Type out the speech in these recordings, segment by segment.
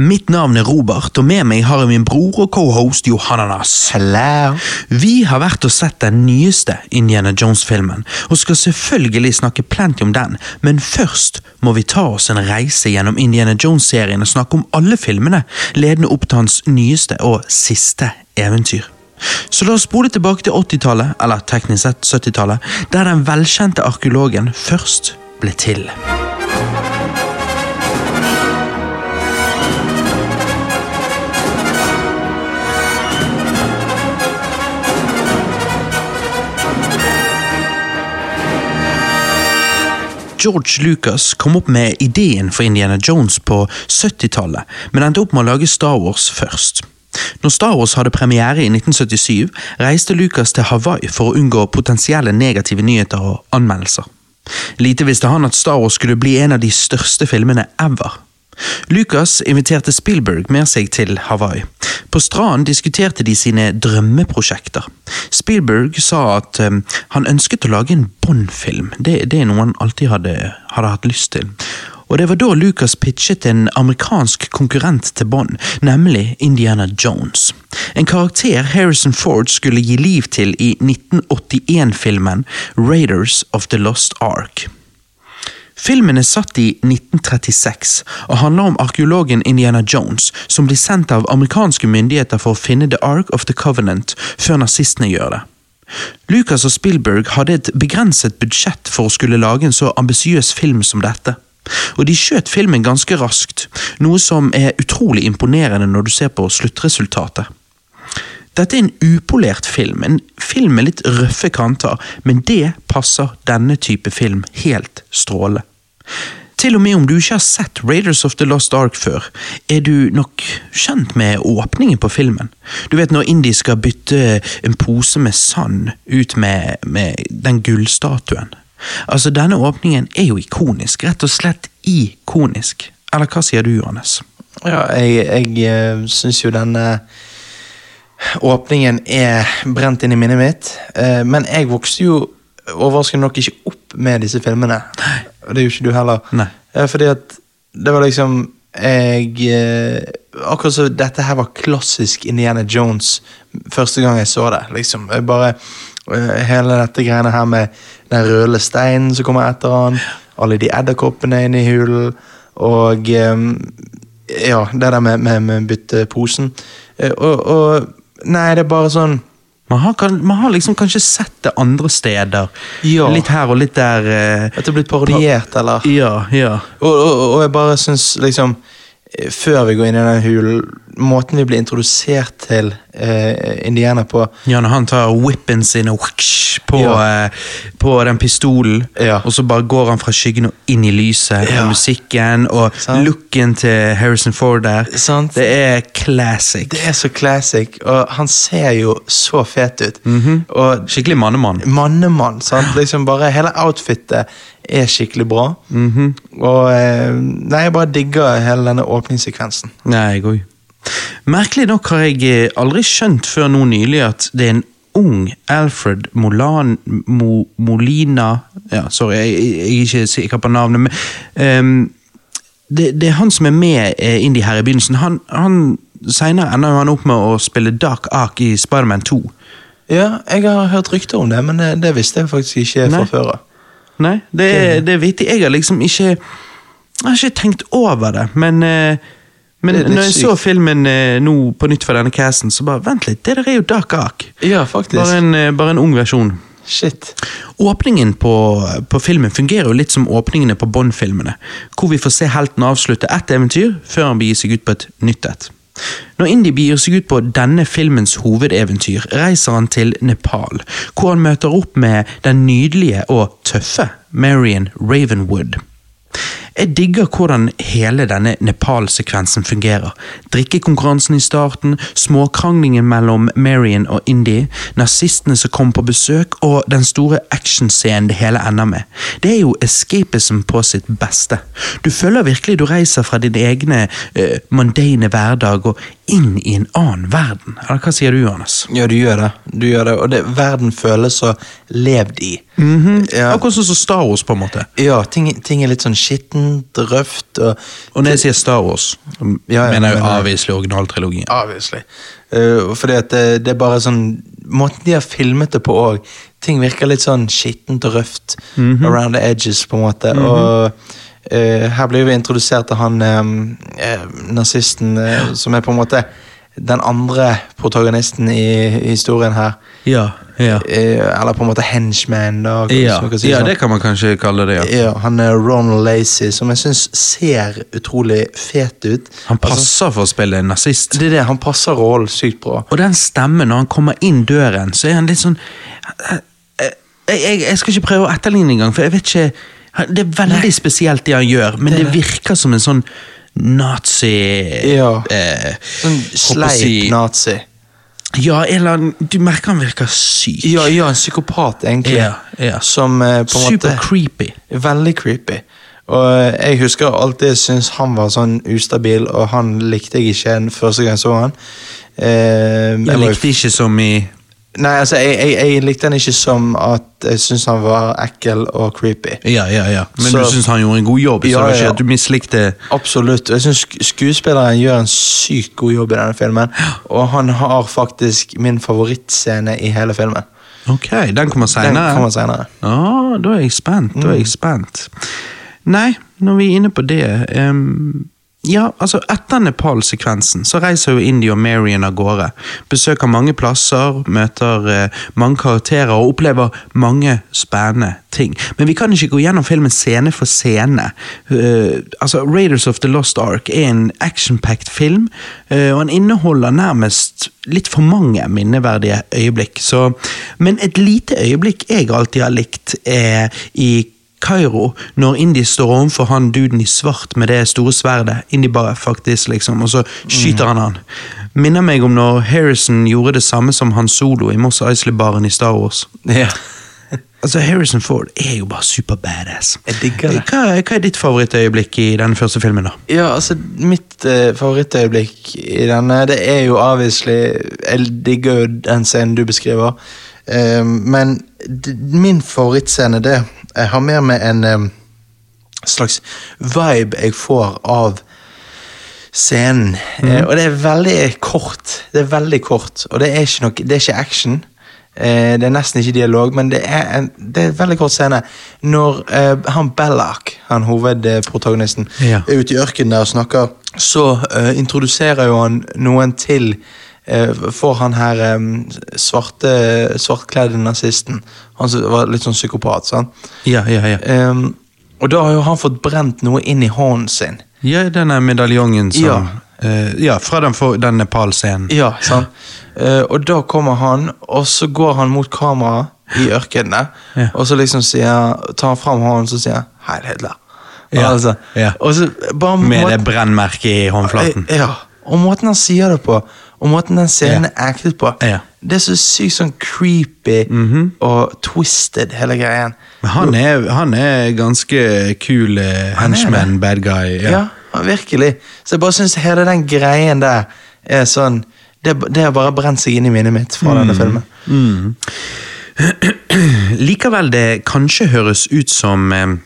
Mitt navn er Robert, og med meg har jeg min bror og cohost Johananas. Hello. Vi har vært og sett den nyeste Indiana Jones-filmen, og skal selvfølgelig snakke plenty om den, men først må vi ta oss en reise gjennom Indiana Jones-serien og snakke om alle filmene, ledende opp til hans nyeste og siste eventyr. Så la oss spole tilbake til 80-tallet, eller teknisk sett 70-tallet, der den velkjente arkeologen først ble til. George Lucas kom opp med ideen for Indiana Jones på 70-tallet, men endte opp med å lage Star Wars først. Når Star Wars hadde premiere i 1977, reiste Lucas til Hawaii for å unngå potensielle negative nyheter og anmeldelser. Lite visste han at Star Wars skulle bli en av de største filmene ever. Lucas inviterte Spielberg med seg til Hawaii. På stranden diskuterte de sine drømmeprosjekter. Spielberg sa at um, han ønsket å lage en Bond-film. Det, det, er noe han alltid hadde, hadde hatt lyst til. Og Det var da Lucas pitchet en amerikansk konkurrent til Bond, nemlig Indiana Jones. En karakter Harrison Ford skulle gi liv til i 1981-filmen Raiders of the Lost Ark. Filmen er satt i 1936 og handler om arkeologen Indiana Jones, som blir sendt av amerikanske myndigheter for å finne The Ark of the Covenant før nazistene gjør det. Lucas og Spielberg hadde et begrenset budsjett for å skulle lage en så ambisiøs film som dette. Og de skjøt filmen ganske raskt, noe som er utrolig imponerende når du ser på sluttresultatet. Dette er en upolert film, en film med litt røffe kanter, men det passer denne type film helt strålende. Til og med om du ikke har sett Raiders of the Lost Ark før, er du nok kjent med åpningen på filmen. Du vet når Indie skal bytte en pose med sand ut med, med den gullstatuen. Altså, denne åpningen er jo ikonisk, rett og slett ikonisk. Eller hva sier du, Johannes? Ja, jeg, jeg uh, syns jo denne åpningen er brent inn i minnet mitt, uh, men jeg vokste jo overraskende nok ikke opp med disse filmene. Og det er jo ikke du heller. Nei. Uh, fordi at det var liksom jeg Akkurat som dette her var klassisk Indiana Jones første gang jeg så det. liksom. Jeg bare Hele dette greiene her med den røde steinen som kommer etter han, alle de edderkoppene inne i hulen, og ja, det der med, med, med bytte posen. Og, og, Nei, det er bare sånn man har, man har, liksom kanskje sett det andre steder. Ja. Litt her og litt der. Eh, At det er blitt parodiert, eller Ja, ja. Og, og, og jeg bare syns liksom Før vi går inn i den hulen Måten vi blir introdusert til eh, Indiana på Ja, når han tar whippen sin og whoosh, på, Ja. eh, på den pistolen, Ja. og så bare går han fra skyggen og inn i lyset, Ja. og musikken og Sant. looken til Harrison Ford der. Sant. Det er classic. Det er så classic, og han ser jo så fet ut. Mhm. Og Skikkelig mannemann. mannemann. sant? Liksom bare Hele outfitet er skikkelig bra. Mhm. Og eh, Nei, jeg bare digger hele denne åpningssekvensen. Nei, jeg òg. Merkelig nok har jeg eh, aldri skjønt før nå nylig at det er en ung Alfred Molan, Mo, Molina Ja, sorry, jeg, jeg, er ikke sikker på navnet, men um, det, det er han som er med eh, Indy her i begynnelsen. Han, han Seinere ender han opp med å spille Dark Ark i Spiderman 2. Ja, jeg har hørt rykter om det, men det, det visste jeg faktisk ikke fra før. Nei, det, er- det vet jeg. Jeg har liksom ikke Jeg har ikke tenkt over det, men eh, men Det når jeg så filmen eh, nå på nytt for denne casten, så bare Vent litt, det der er jo Dark Ark. Ja, faktisk. Bare en, eh, bare en ung versjon. Shit. Åpningen på, på filmen fungerer jo litt som åpningene på Bond-filmene, hvor vi får se helten avslutte ett eventyr før han begir seg ut på et nytt et. Når Indy begir seg ut på denne filmens hovedeventyr, reiser han til Nepal, hvor han møter opp med den nydelige og tøffe Marion Ravenwood. Jeg digger hvordan hele denne Nepal-sekvensen fungerer. Drikkekonkurransen i starten, småkranglingen mellom Marion og Indy, nazistene som kommer på besøk, og den store actionscenen det hele ender med. Det er jo escapism på sitt beste. Du føler virkelig du reiser fra din egne uh, mundane hverdag og inn i en annen verden. Eller hva sier du, Johannes? Ja, du gjør det. Du gjør det. Og det, verden føles så levd i. ja, Akkurat sånn som Star Wars, på en måte. ja ting, ting er litt sånn skittent, skittent, røft og Og når jeg sier Star Wars, Ja, ja, mener jeg jo men- avviselig originaltrilogien. Obviously. Uh, fordi at det, det er bare sånn Måten de har filmet det på òg. Ting virker litt sånn skittent og røft. Mhm. Around the edges, på en måte. Og uh, her blir vi introdusert til han um, eh, nazisten uh, som er på en måte den andre protagonisten i historien her. Ja, ja. Eh, eller på en måte henchman, da. Ja, si ja, sånn. det kan man kanskje kalle det, ja. Han er Ronald Lacey, som jeg syns ser utrolig fet ut. Han Altså, passer for å spille en nazist. det er det, han passer rollen sykt bra. Og den stemmen, når han kommer inn døren, så er han litt sånn jeg, jeg, jeg skal ikke prøve å etterligne engang, for jeg vet ikke Det er veldig spesielt det han gjør, men det, det. virker som en sånn nazi Ja. eh, Sånn sleip nazi. Ja, eller Du merker han virker syk. Ja, ja, en psykopat, egentlig. Ja, ja. Som eh, på en Super måte creepy. Veldig creepy. Og eh, jeg husker alltid syntes han var sånn ustabil, og han likte jeg ikke den første gang jeg så han. Eh, Jeg jeg likte likte ikke som i Nei, altså, jeg, jeg, jeg likte han ikke som at jeg syntes han var ekkel og creepy. Ja, ja, ja. Men Så- du syns han gjorde en god jobb, så det var ja. ikke at du mislikte Absolutt. Jeg syns skuespilleren gjør en sykt god jobb i denne filmen. Og han har faktisk min favorittscene i hele filmen. Ok, den kommer Den seinere. Ja, da er jeg spent. Da er Mm. jeg spent. Nei, når vi er inne på det ehm, Ja, altså Etter Nepal-sekvensen så reiser jo Indy og Marion av gårde. Besøker mange plasser, møter eh, mange karakterer og opplever mange spennende ting. Men vi kan ikke gå gjennom filmen scene for scene. Uh, altså, Raiders of the Lost Ark er en action-packed film, uh, og den inneholder nærmest litt for mange minneverdige øyeblikk. Så, men et lite øyeblikk jeg alltid har likt, er i Kairo, når Indy står overfor han duden i svart med det store sverdet. Indy bare faktisk, liksom, og så skyter han han. Minner meg om når Harrison gjorde det samme som Han Solo i Moss Eisley-baren i Star Wars. Ja. Altså, Harrison Ford er jo bare super badass. Jeg digger det. Hva, hva er ditt favorittøyeblikk i den første filmen, da? Ja, altså, mitt uh, favorittøyeblikk i denne, det er jo obviously Jeg digger jo den scenen du beskriver. uh, men min favorittscene, det Jeg har mer med en eh, slags vibe jeg får av scenen. Eh, og det er veldig kort. Det er veldig kort, og det er ikke, noe, det er ikke action. Eh, det er nesten ikke dialog, men det er en, det er en veldig kort scene. Når eh, han Bellark, han hovedprotagonisten, Ja. er ute i ørkenen der og snakker, så eh, introduserer jo han noen til eh, for han her svarte, svartkledde nazisten. Han som var litt sånn psykopat. sant? Ja, ja, ja. Um, og da har jo han fått brent noe inn i hånden sin. Ja, denne medaljongen som Ja. Uh, ja, fra den, den Nepal-scenen. Ja, sant? Uh, og da kommer han, og så går han mot kameraet i ørkenen, Ja. og så liksom sier, tar han fram hånden og sier 'Heil Hitler'. Ja, Altså, ja. Bare Med måten- det brennmerket i håndflaten. Ja, og måten han sier det på, og måten den scenen er acted på, det er så sykt sånn creepy og twisted, hele greien. Men han er, han er ganske kul er henchman, bad guy. Ja, Ja. virkelig. Så jeg bare syns hele den greien der er sånn Det, det har bare brent seg inn i minnet mitt fra denne filmen. Likevel det kanskje høres ut som eh,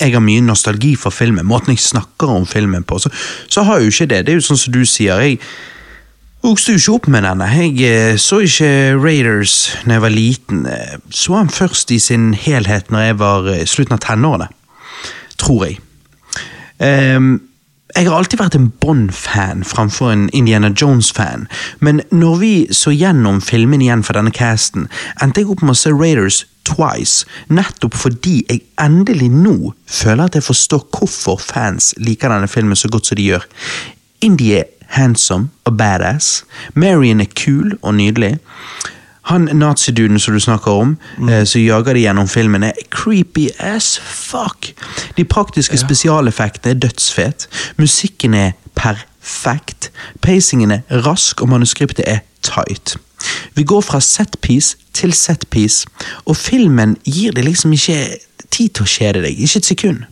jeg har mye nostalgi for filmen, måten jeg snakker om filmen på, så, så har jeg jo ikke det. Det er jo sånn som du sier. Jeg vokste jo ikke opp med denne. Jeg eh, så ikke Raiders da jeg var liten. Eh, Så han først i sin helhet når jeg var i slutten av tenårene. Tror jeg. Ehm, jeg har alltid vært en Bond-fan framfor en Indiana Jones-fan, men når vi så gjennom filmen igjen for denne casten, endte jeg opp med å se Raiders twice, nettopp fordi jeg endelig nå føler at jeg forstår hvorfor fans liker denne filmen så godt som de gjør. Indie handsome og badass, Marion er kul og nydelig. Han naziduden som du snakker om, eh, som jager de gjennom filmen, er creepy as fuck. De praktiske spesialeffektene er dødsfet. Musikken er perfekt. Pacingen er rask, og manuskriptet er tight. Vi går fra setpiece til setpiece, og filmen gir deg liksom ikke tid til å kjede deg. Ikke et sekund.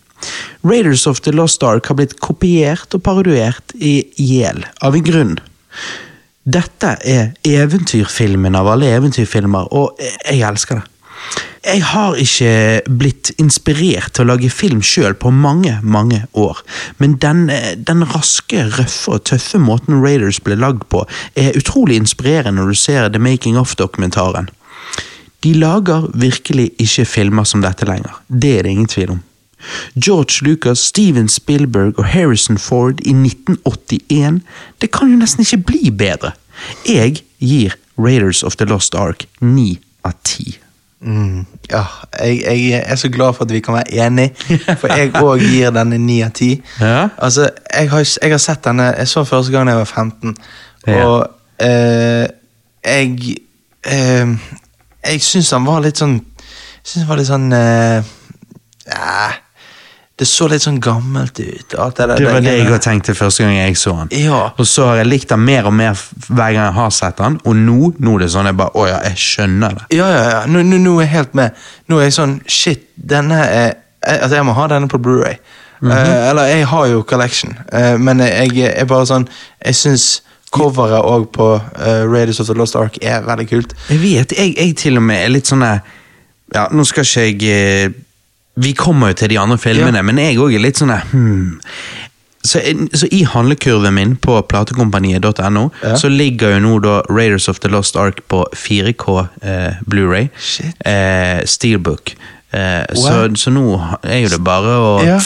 Raiders of the Lost Ark har blitt kopiert og parodiert i hjel, av en grunn. Dette er eventyrfilmen av alle eventyrfilmer, og jeg elsker det. Jeg har ikke blitt inspirert til å lage film sjøl på mange, mange år, men den, den raske, røffe og tøffe måten Raiders ble lagd på, er utrolig inspirerende når du ser The Making of-dokumentaren. De lager virkelig ikke filmer som dette lenger, det er det ingen tvil om. George Lucas, Steven Spielberg og Harrison Ford i 1981, det kan jo nesten ikke bli bedre. Jeg gir Raiders of the Lost Ark ni av ti. Mm, ja, jeg, jeg er så glad for at vi kan være enige, for jeg òg gir denne ni av ti. Ja. Altså, jeg har, jeg har sett denne Jeg så den første gang da jeg var 15, Ja. og eh, jeg eh, Jeg syns han var litt sånn Jeg syns han var litt sånn eh, ja, Det så litt sånn gammelt ut. Alt det, der- Det var det jeg også tenkte første gang jeg så han. Ja. Og så har jeg likt han mer og mer hver gang jeg har sett han, og nå, nå er det sånn jeg bare Å ja, jeg skjønner det. Ja, ja, ja. Nå, nå, nå er jeg helt med. Nå er jeg sånn Shit, denne er Altså, jeg må ha denne på Blu-ray uh, eller, jeg har jo Collection, uh, men jeg er bare sånn Jeg syns coveret òg på uh, Raiders of the Lost Ark er veldig kult. Jeg vet, jeg, jeg til og med er litt sånn Ja, nå skal ikke jeg eh, Vi kommer jo til de andre filmene, Ja. men jeg òg er litt sånn hmm. så, så i handlekurven min på platekompaniet.no Ja. så ligger jo nå da Raiders of the Lost Ark på 4K eh, Blu-ray. Eh, Steelbook. Eh, så, Wow. så nå er jo det bare å Ja.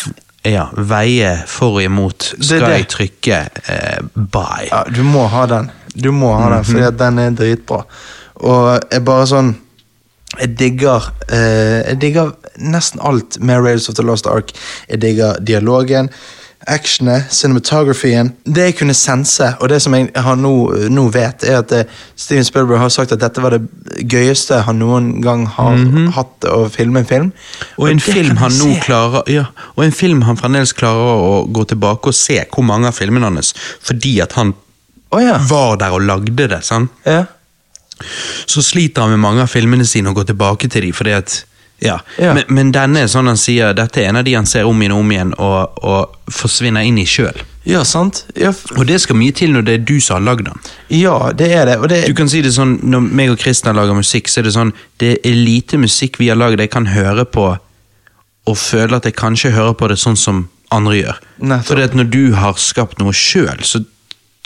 ja, veie for og imot. Er Skal det. jeg trykke eh, buy? Ja, du må ha den. Du må ha den, fordi at den er dritbra. Og jeg bare sånn Jeg digger eh, Jeg digger nesten alt med Raiders of the Lost Ark. Jeg digger dialogen, actionet, cinematografien. Det jeg kunne sense, og det som jeg har nå, nå vet, er at eh, Steven Spielberg har sagt at dette var det gøyeste han noen gang har hatt å filme en film. Og en film han nå klarer Ja, og en film han fremdeles klarer å gå tilbake og se hvor mange av filmene hans fordi at han oh, ja. var der og lagde det. sant? ja. Så sliter han med mange av filmene sine og går tilbake til dem, fordi at ja. Ja. Men, men denne er sånn han sier, dette er en av de han ser om igjen og om igjen og, og forsvinner inn i sjøl. Ja, sant? Ja, Og det skal mye til når det er du som har lagd den. ja, det er det. Det Du kan si det sånn, Når meg og Kristian lager musikk, så er det sånn Det er lite musikk vi har lagd jeg kan høre på og føle at jeg kanskje hører på det sånn som andre gjør. Nettopp. Fordi at når du har skapt noe sjøl, så,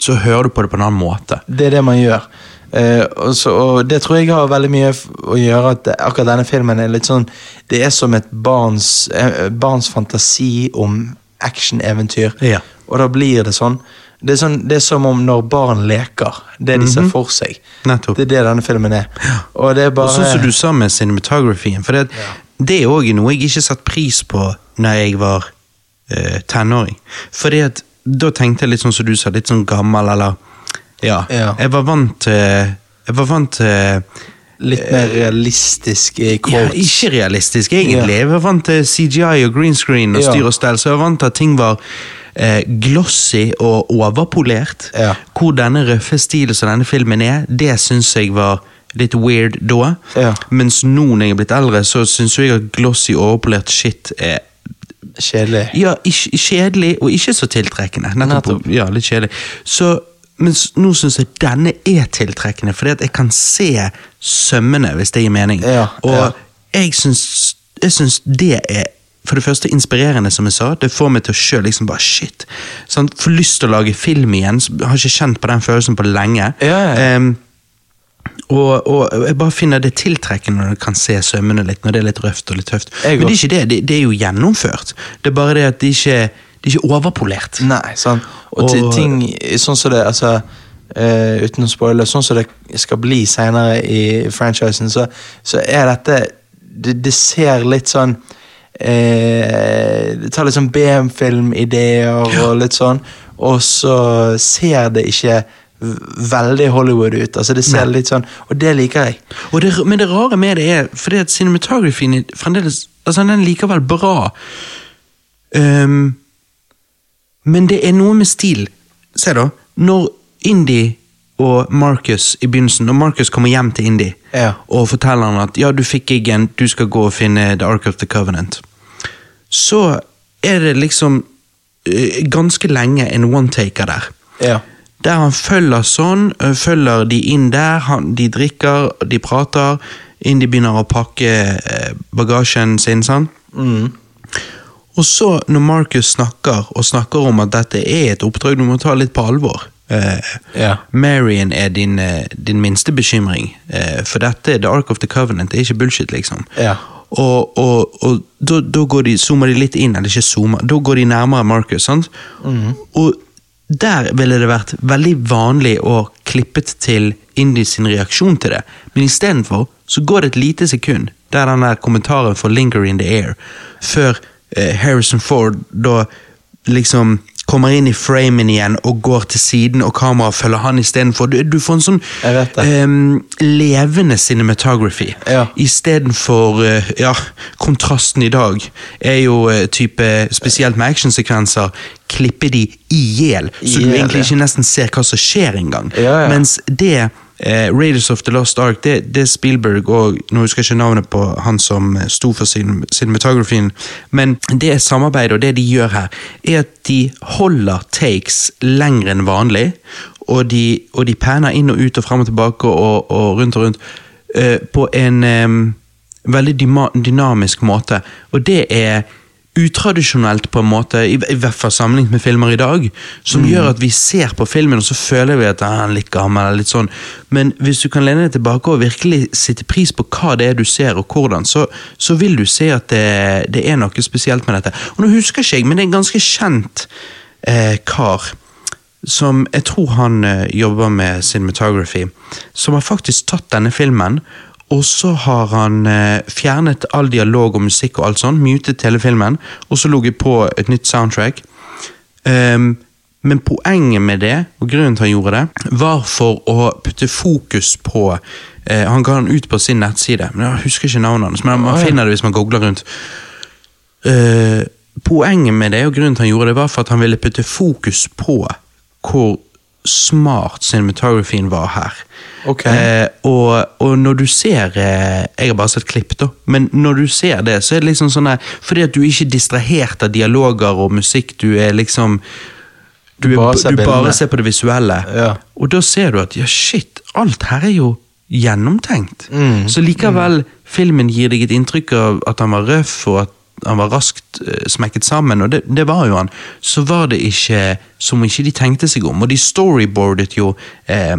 så hører du på det på en annen måte. Det er det man gjør. Eh, og, så, og det tror jeg har veldig mye å gjøre at akkurat denne filmen er litt sånn Det er som et barns, eh, barns fantasi om actioneventyr. Ja. Og da blir det sånn. Det er, sånn, det er som om når barn leker. Det de ser for seg. Mhm. Nettopp. Det er det denne filmen er. Og det er bare... Og sånn som du sa med cinematografien, for det, det er òg noe jeg ikke satte pris på når jeg var eh, tenåring. Fordi at da tenkte jeg litt sånn som du sa, litt sånn gammel, eller Ja. Ja. Jeg var vant til Jeg var vant til Litt mer realistisk i Ja, quotes. ikke realistisk, egentlig. Jeg var vant til CGI og green screen og Ja. styr og stell, så jeg var vant til at ting var eh, glossy og overpolert. Ja. Hvor denne røffe stilen som denne filmen er, det syns jeg var litt weird da. Ja. Mens nå når jeg er blitt eldre, så syns jeg at glossy, overpolert shit er Kjedelig. ja, ikke, kjedelig og ikke så tiltrekkende. Nettopp. Nettopp. Ja, litt kjedelig. Så, mens nå syns jeg denne er tiltrekkende, fordi at jeg kan se sømmene, hvis det gir mening. Ja, og ja. jeg syns, det er for det første inspirerende, som jeg sa. Det får meg til å sjøl liksom bare shit. Sånn, Får lyst til å lage film igjen. Har ikke kjent på den følelsen på lenge. Ja, ja. Og, og jeg bare finner det tiltrekkende når du kan se sømmene litt, når det er litt røft og litt tøft. Men det er ikke det, det, det er jo gjennomført. Det er bare det at det ikke det er ikke overpolert. Nei, sant. Og, Og- ting sånn som det altså, uh, Uten å spoile, sånn som det skal bli senere i franchisen, så, så er dette det, det ser litt sånn eh, Det tar litt sånn BM-filmideer og litt sånn, og så ser det ikke veldig Hollywood ut. altså det ser Nei. litt sånn, Og det liker jeg. Det, men det rare med det er fordi at cinematografien fremdeles altså Den er likevel bra. Ehm, men det er noe med stil. Se, da. Når Indy og Marcus i begynnelsen Når Marcus kommer hjem til Indy Ja. og forteller han at ja, du fikk gigen, du skal gå og finne The Ark of the Covenant, så er det liksom eh, ganske lenge en one-taker der. Ja. Der han følger sånn, øh, følger de inn der, han, de drikker, de prater, Indy begynner å pakke eh, bagasjen sin, sant? Og så, når Marcus snakker, og snakker om at dette er et oppdrag du må ta litt på alvor eh, Ja. Marion er din, eh, din minste bekymring, eh, for dette, The Ark of the Covenant, det er ikke bullshit, liksom. Ja. Og, og, og da, da går de, zoomer de litt inn, eller ikke zoomer, da går de nærmere Marcus, sant? Og der ville det vært veldig vanlig å klippet til Indy sin reaksjon til det, men istedenfor så går det et lite sekund der den der kommentaren får 'linger in the air', før Harrison Ford da liksom kommer inn i framen igjen og går til siden, og kameraet følger han istedenfor. Du, du får en sånn em, levende cinematography. Ja. Istedenfor uh, Ja, kontrasten i dag er jo uh, type Spesielt med actionsekvenser klipper de i hjel, så du egentlig ikke nesten ser hva som skjer engang. Ja, ja. Mens det eh, Raiders of the Lost Ark, det, det er Spielberg og Nå husker jeg ikke navnet på han som eh, sto for sin, cinematografien, men det samarbeidet og det de gjør her, er at de holder takes lenger enn vanlig, og de, og de panner inn og ut og frem og tilbake og, og rundt og rundt eh, på en eh, veldig dynamisk måte, og det er utradisjonelt på en måte, i, i hvert fall sammenlignet med filmer i dag, som gjør at vi ser på filmen og så føler vi at «Ah, han er litt gammel, eller litt sånn. Men hvis du kan lene deg tilbake og virkelig sitte pris på hva det er du ser og hvordan, så, så vil du se at det, det er noe spesielt med dette. Og nå husker ikke jeg, men det er en ganske kjent eh, kar som jeg tror han eh, jobber med cinematography, som har faktisk tatt denne filmen, og så har han eh, fjernet all dialog og musikk og alt sånt, mutet hele filmen, og så logget på et nytt soundtrack. Um, men poenget med det, og grunnen til han gjorde det, var for å putte fokus på eh, Han ga den ut på sin nettside, men jeg husker ikke navnet hans, men man finner det hvis man googler rundt. Eh, poenget med det, og grunnen til han gjorde det, var for at han ville putte fokus på hvor smart cinematographyen var her. Okay. Eh, og, og når du ser eh, Jeg har bare sett klipp, da, men når du ser det, så er det liksom sånn der, Fordi at du er ikke distrahert av dialoger og musikk, du er liksom Du, er, bare ser du bare ser på det visuelle. Ja. Og da ser du at ja, shit, alt her er jo gjennomtenkt. Mm, Så likevel, filmen gir deg et inntrykk av at han var røff, og at han var raskt eh, smekket sammen, og det, det var jo han. Så var det ikke som ikke de tenkte seg om, og de storyboardet jo eh,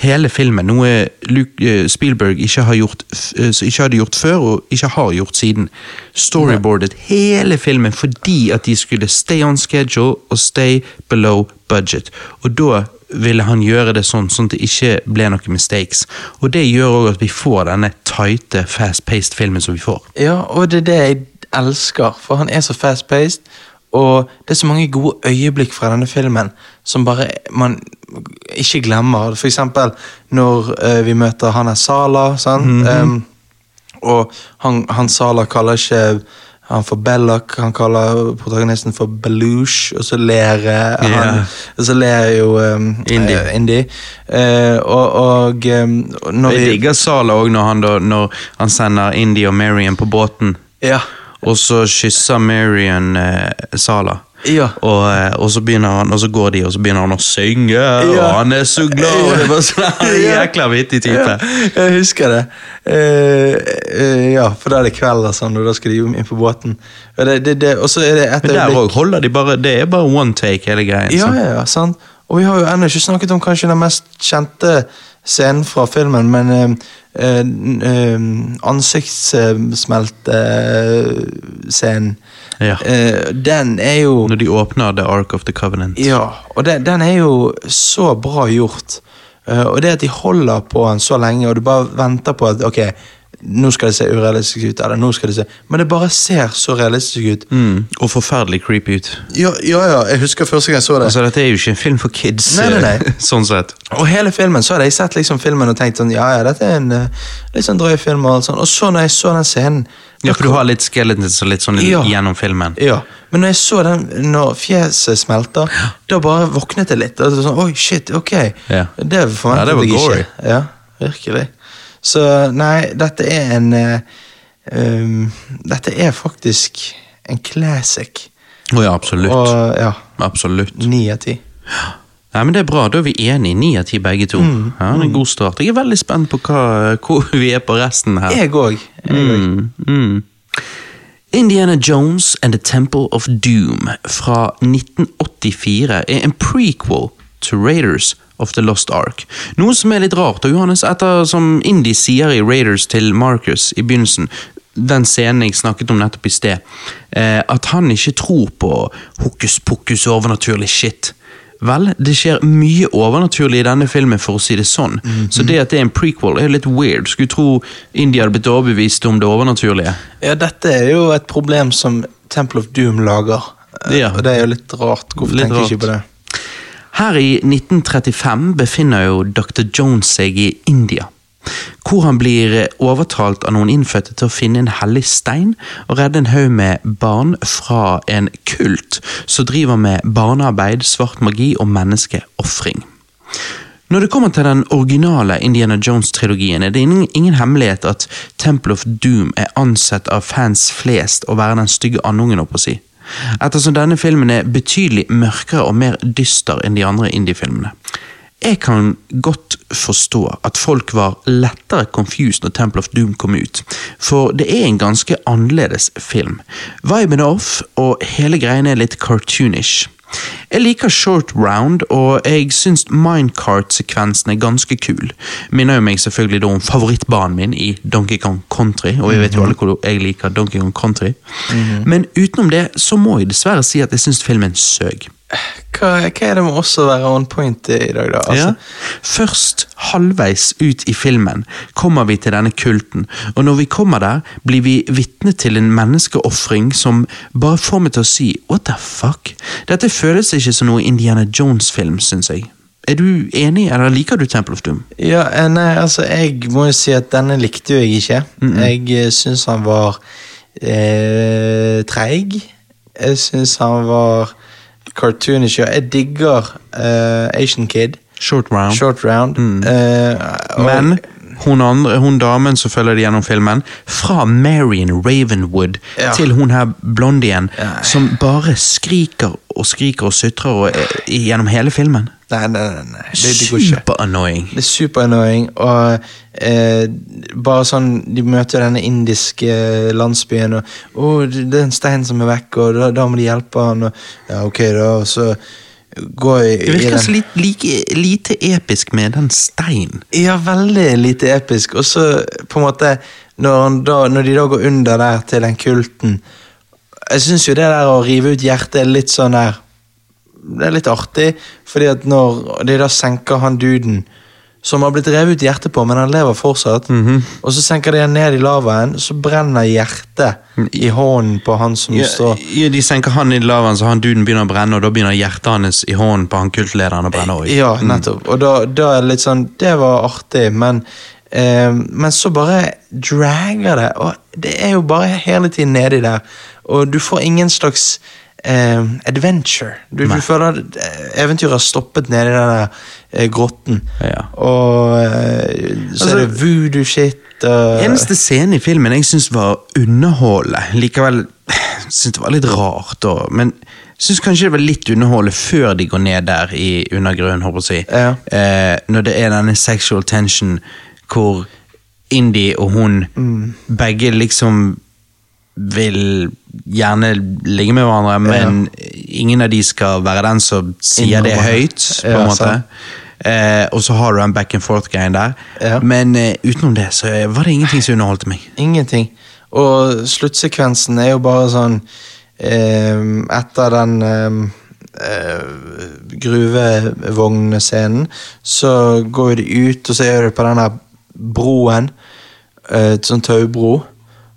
hele filmen, noe Luke, eh, Spielberg ikke, har gjort, eh, ikke hadde gjort før, og ikke har gjort siden. Storyboardet hele filmen fordi at de skulle stay on schedule og stay below budget. Og da ville han gjøre det sånn, sånn at det ikke ble noen mistakes. Og det gjør også at vi får denne tighte, fast-paced filmen som vi får. Ja, og det er det jeg elsker, for han er så fast-paced, og det er så mange gode øyeblikk fra denne filmen som bare man ikke glemmer. For eksempel når uh, vi møter han er Sala, sant? Em, og han, han Sala kaller ikke han for Belloc, han kaller protagonisten for Belouche, og så ler eh, han yeah. Og så ler jo um, Indy. Uh, Indy. uh, og og um, når Jeg digger Sala òg når, når han sender Indy og Marion på båten, Ja. Og så kysser Marion eh, Sala. Ja. Og, eh, og så begynner han, og så går de, og så begynner han å synge, og han er så glad! Og det var sånn Ja. jækla vittig type. Ja, jeg husker det. Uh, uh, ja, for da er det kveld, og sånn, og da skal de inn på båten. Og, det, det, det, og så er det et øyeblikk- de bare Det er bare one take, hele greien. Ja, ja, ja, sant. Og vi har jo ennå ikke snakket om kanskje den mest kjente scenen fra filmen, men eh, eh, eh, ansiktssmeltescenen Ja. eh, Den er jo Når de åpner The Ark of the Covenant. Ja, og den, den er jo så bra gjort. Eh, og det at de holder på den så lenge, og du bare venter på at ok, nå skal det se urealistisk ut, eller nå skal det se Men det bare ser så realistisk ut. Mm, og forferdelig creepy ut. Ja, ja, ja, jeg husker første gang jeg så det. Altså, Dette er jo ikke en film for kids, Nei, nei, nei. sånn sett. Og hele filmen så hadde jeg sett liksom filmen og tenkt sånn, ja, ja, dette er en uh, litt sånn drøy film. Og, sånn. og så når jeg så den scenen Ja, for du har litt skeletons og litt sånn Ja. gjennom filmen. Ja, men når jeg så den når fjeset smelter, ja. da bare våknet jeg litt. Og sånn, Oi, shit, ok. Ja. Det Ja, forventet det var jeg gory. Ja, virkelig. Så nei, dette er en eh, um, Dette er faktisk en classic. Å ja, absolutt. Og ja, Absolutt. ni av ti. Nei, men Det er bra, da er vi enige. Ni av ti begge to. Ja, det er en god start. Jeg er veldig spent på hva, hvor vi er på resten her. Jeg òg. Mm, mm. Indiana Jones and the Temple of Doom fra 1984 er en prequel to Raiders of the Lost Ark. Noe som er litt rart, og Johannes, etter som Indy sier i Raiders til Marcus i begynnelsen, den scenen jeg snakket om nettopp i sted, eh, at han ikke tror på hokus pokus overnaturlig shit. Vel, det skjer mye overnaturlig i denne filmen, for å si det sånn. Så det at det er en prequel, er litt weird. Skulle tro India hadde blitt overbevist om det overnaturlige. Ja, dette er jo et problem som Temple of Doom lager. Ja. Og det er jo litt rart. Hvorfor Litt tenker jeg ikke på det? Her i 1935 befinner jo Dr. Jones seg i India, hvor han blir overtalt av noen innfødte til å finne en hellig stein og redde en haug med barn fra en kult som driver med barnearbeid, svart magi og menneskeofring. Når det kommer til den originale Indiana Jones-trilogien, er det ingen, ingen hemmelighet at Temple of Doom er ansett av fans flest å være den stygge andungen, å si. Ettersom denne filmen er betydelig mørkere og mer dyster enn de andre indie-filmene. Jeg kan godt forstå at folk var lettere confused når Temple of Doom kom ut, for det er en ganske annerledes film. Viben er off, og hele greien er litt cartoonish. Jeg liker Short Round, og jeg syns Minecart-sekvensen er ganske kul. Minner jo meg selvfølgelig da om favorittbanen min i Donkey Kong Country, og jeg vet jo alle hvor jeg liker Donkey Kong Country. Men utenom det så må jeg dessverre si at jeg syns filmen søg. Hva, hva er det med oss å være on point i dag, da? Altså, Ja. Først halvveis ut i filmen kommer vi til denne kulten, og når vi kommer der, blir vi vitne til en menneskeofring som bare får meg til å si what the fuck? Dette føles ikke som noe Indiana Jones-film, syns jeg. Er du enig, eller liker du Temple of Doom? Ja, eh, nei, altså, jeg må jo si at denne likte jo jeg ikke. Jeg eh, syns han var eh, treig. Jeg syns han var cartoonish. Ja, jeg digger uh, Asian Kid. Short round. Short round. Mm. Uh, Men hun, andre, hun damen som følger det gjennom filmen, fra Marion Ravenwood Ja. til hun her blondien, Ja. som bare skriker og skriker og sutrer gjennom hele filmen. Nei, nei, nei. nei. Det, det går ikke. Super annoying. Det er super annoying, og eh, bare sånn De møter denne indiske landsbyen, og oh, det er en stein som er vekk, og da, da må de hjelpe han, og ja, ok, da, og så gå i, Det virker så litt, like, lite episk med den steinen. Ja, veldig lite episk. Og så på en måte Når, da, når de da går under der til den kulten Jeg syns jo det der å rive ut hjertet er litt sånn der Det er litt artig, fordi at når de da senker han duden som har blitt revet ut hjertet på, men han lever fortsatt. Og så senker de han ned i lavaen, så brenner hjertet i hånden på han som Ja, står ja, de senker han i lavaen, så han duden begynner å brenne, og da begynner hjertet hans i hånden på han kultlederen å brenne òg. Ja, nettopp. Og da, da er det litt sånn Det var artig, men eh, Men så bare dragger det, og det er jo bare hele tiden nedi der. Og du får ingen slags eh, adventure. Du, du føler at eh, eventyret har stoppet nedi den der eh, grotten. Ja. Og eh, så Altså- er det voodoo-shit. og- Eneste scenen i filmen jeg syns var underholdende. Likevel syns det var litt rart, og, men syns kanskje det var litt underholdende før de går ned der i undergrunnen, håper jeg å. Ja. Eh, når det er denne sexual tension hvor Indie og hun Mm. begge liksom vil gjerne ligge med hverandre, men ingen av de skal være den som sier det Innrømmer. høyt, på en måte. Eh, og så har du den back and forth-greien der. Men eh, utenom det så var det ingenting som underholdte meg. Ingenting. Og sluttsekvensen er jo bare sånn eh, Etter den eh, eh, gruvevognscenen, så går de ut, og så er det på den der broen. Eh, sånn taubro.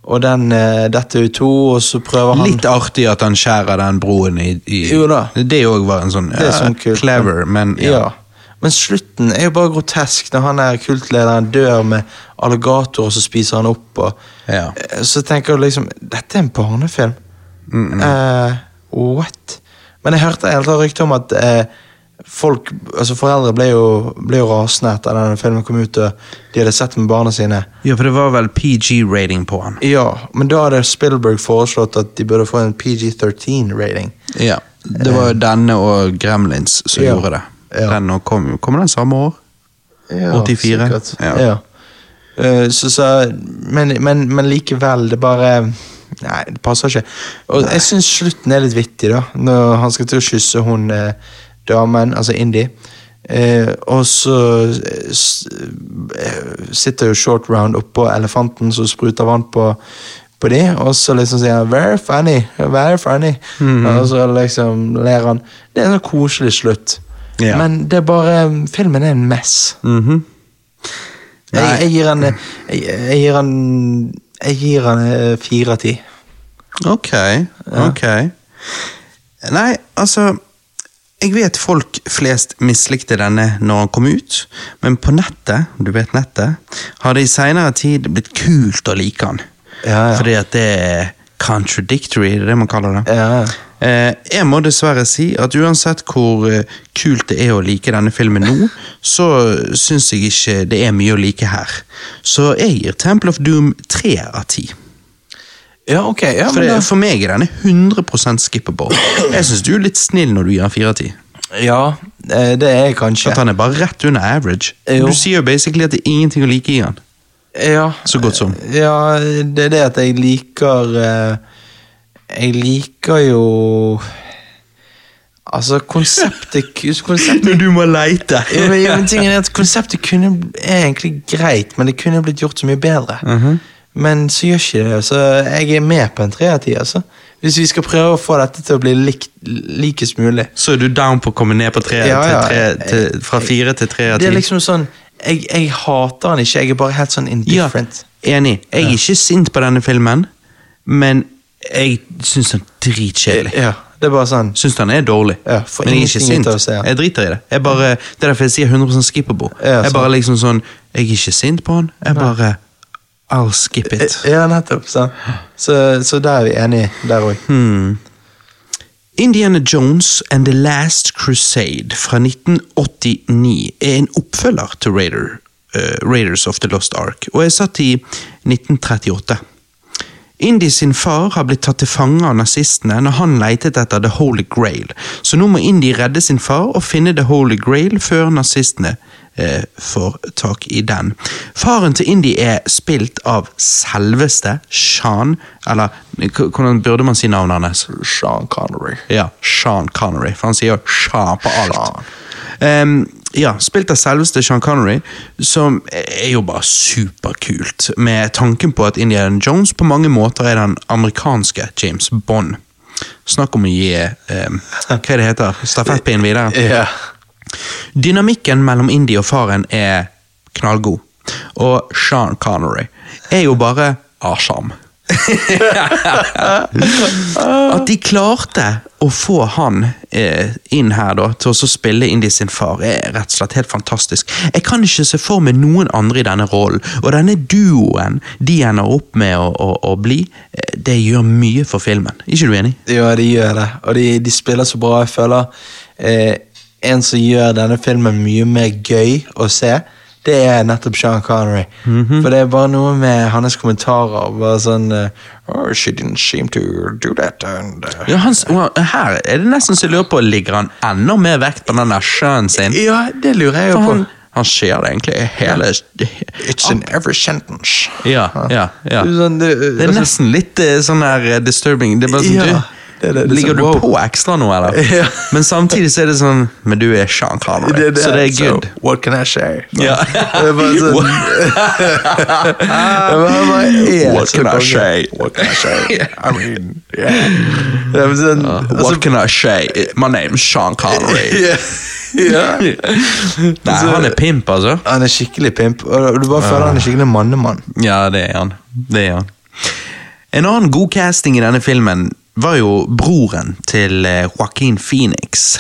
Og den eh, detter ut to, og så prøver han Litt artig at han skjærer den broen i, i Jo da. Det òg var en sånn, Det er ja, sånn kult. clever, men ja. ja. Men slutten er jo bare grotesk, når han er kultlederen dør med alligator, og så spiser han opp. Og, Ja. Eh, Så tenker du liksom Dette er en barnefilm. Eh, what? Men jeg hørte helt rykte om at eh, folk, altså foreldre ble jo, ble jo rasende etter denne filmen kom ut, de hadde sett med barna sine. ja, for det var vel PG-rating på han. Ja, men da hadde Spielberg foreslått at de burde få en PG-13-rating. Ja. Det var jo denne og Gremlins som Ja. gjorde det. Ja. Den kom, kom den samme år? Ja, 84. sikkert. Ja. Ja. Uh, så, så, men, men, men likevel, det bare Nei, det passer ikke. Og jeg syns slutten er litt vittig, da. Når han skal til å kysse hun eh, damen, altså Indie. Eh, og så eh, eh, sitter jo short round oppå elefanten som spruter vann på, på de, og så liksom sier han 'very funny', very funny. Og så liksom ler han. Det er en sånn koselig slutt. Ja. Men det er bare Filmen er en mess. Mhm. Jeg, jeg gir han jeg, jeg gir han Jeg gir han eh, fire av ti. Ok, ok. Nei, altså Jeg vet folk flest mislikte denne når han kom ut, men på nettet, du vet nettet, har det i seinere tid blitt kult å like han. Ja, ja. Fordi at det er contradictory, det er det man kaller det. Ja. Eh, jeg må dessverre si at uansett hvor eh, kult det er å like denne filmen nå, så syns jeg ikke det er mye å like her. Så jeg gir Temple of Doom tre av ti. Ja, ok. Ja, For, det, for meg er denne 100 skippable. Jeg syns du er litt snill når du gir han fire av ti. ja eh, det er jeg kanskje. At han er bare rett under average. Jo. Du sier jo basically at det er ingenting å like i han. Ja, Så godt som. Ja, det er det at jeg liker eh, Jeg liker jo Altså, konseptet Konseptet du må leite! Ja, men, tingen er at Konseptet kunne, er egentlig greit, men det kunne blitt gjort så mye bedre. Mhm. Men så gjør ikke det, så jeg er med på en tre av ti. Altså. Hvis vi skal prøve å få dette til å bli likt, likest mulig. Så er du down på å komme ned på tre, Ja, ja. til tre til, fra fire til tre av Det er liksom sånn Jeg, jeg hater han ikke, jeg er bare helt sånn indifferent. Ja, enig. Jeg er ikke sint på denne filmen, men jeg syns den er dritkjedelig. Ja, det er bare sånn Syns den er dårlig, Ja, men jeg er ikke sint. se ja. Jeg driter i det. Jeg bare, det er derfor jeg sier 100 skippable. Ja, jeg bare liksom sånn Jeg er ikke sint på han, jeg bare I'll skip it. Ja, nettopp. Så, Så, så der er vi enige, der òg. Hmm. Indiana Jones and The Last Crusade fra 1989 er en oppfølger til Raider, uh, Raiders of the Lost Ark, og er satt i 1938. Indy sin far har blitt tatt til fange av nazistene når han leitet etter The Holy Grail, så nå må Indy redde sin far og finne The Holy Grail før nazistene eh, får tak i den. Faren til Indy er spilt av selveste Sean, eller hvordan burde man si navnet hans? Sean Connery. Ja, Sean Connery, for han sier Sean på alt. Sean. Ehm, ja, spilt av selveste Sean Connery, som er jo bare superkult, med tanken på at Indiana Jones på mange måter er den amerikanske James Bond. Snakk om å gi ehm, Hva er det heter? Stafettpinnen videre. Yeah. Dynamikken mellom Indi og faren er knallgod. Og Sean Connery er jo bare awesome. At de klarte å få han eh, inn her da, til å spille Indy sin far, er rett og slett helt fantastisk. Jeg kan ikke se for meg noen andre i denne rollen, og denne duoen de ender opp med å, å, å bli, eh, det gjør mye for filmen. Ikke du enig? Ja, de gjør det. Og de, de spiller så bra. Jeg føler eh, en som gjør denne filmen mye mer gøy å se, det er nettopp Sean Connery. For det er bare noe med hans kommentarer. Bare sånn uh, oh, She didn't seem to do that. And, uh, Ja, hans, her er det nesten så jeg lurer på, ligger han enda mer vekt på den der sjøen sin? ja, det lurer jeg jo på. han, han ser det egentlig hele It's in every sentence. Ja, ja, ja. Det er sånn, Det er nesten litt eh, sånn her eh, disturbing. Det er bare sånn, Ja, du, det det, det er Ligger sånn, du wow. på ekstra nå, eller? Ja. Men samtidig så er det sånn Men du er Sean Connery, så det er good. What can I say? Ja. Det er bare sånn bare er What can I say? What can I say? I mean, yeah. Sånn, uh, what altså, can I say? My name's Sean Connery. ja, ja. Nei, han er pimp, altså. Han er skikkelig pimp, og du bare føler han er skikkelig mannemann. Ja, det er han. Det er han. En annen god casting i denne filmen var jo broren til eh, Joaquin Phoenix.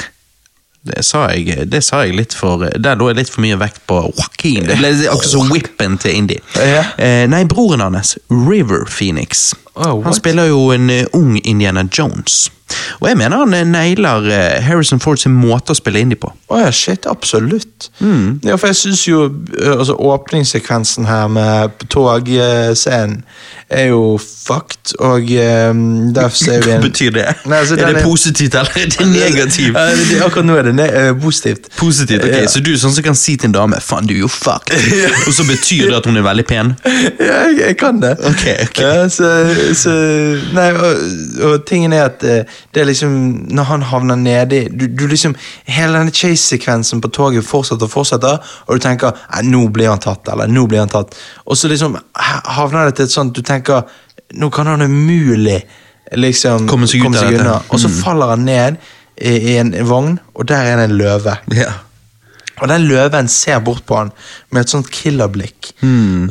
Det sa, jeg, det sa jeg litt for Der lå jeg litt for mye vekt på Joaquin. Det ble akkurat som whippen til Indie. Ja. Eh, nei, broren hans, River Phoenix. Oh, han spiller jo en uh, ung Indiana Jones. Og jeg mener han uh, nailer uh, Harrison Ford sin måte å spille indie på. Oh, ja, shit, absolutt. Mm. Ja, for jeg syns jo altså, åpningssekvensen her med togscenen er jo fucked, og um, derfor ser vi Hva betyr det? Nei, altså, er det det positivt eller er det negativt? Akkurat nå er det positivt. Positivt, ok, Ja. Så du er sånn som kan si til en dame 'faen, du er jo fucked', og så betyr det at hun er veldig pen? Ja, jeg, jeg kan det. Ok, ok. Ja, så, så Nei, og, og tingen er at eh, det er liksom Når han havner nedi du, du liksom Hele denne chase-sekvensen på toget fortsetter og fortsetter, og du tenker «Nei, 'nå blir han tatt', eller 'nå blir han tatt'. Og så liksom havner det til et sånt du tenker 'nå kan han umulig liksom Komme seg ut unna'. Og så Mm. faller han ned i, en vogn, og der er det en løve. Ja. Og den løven ser bort på han med et sånt killerblikk.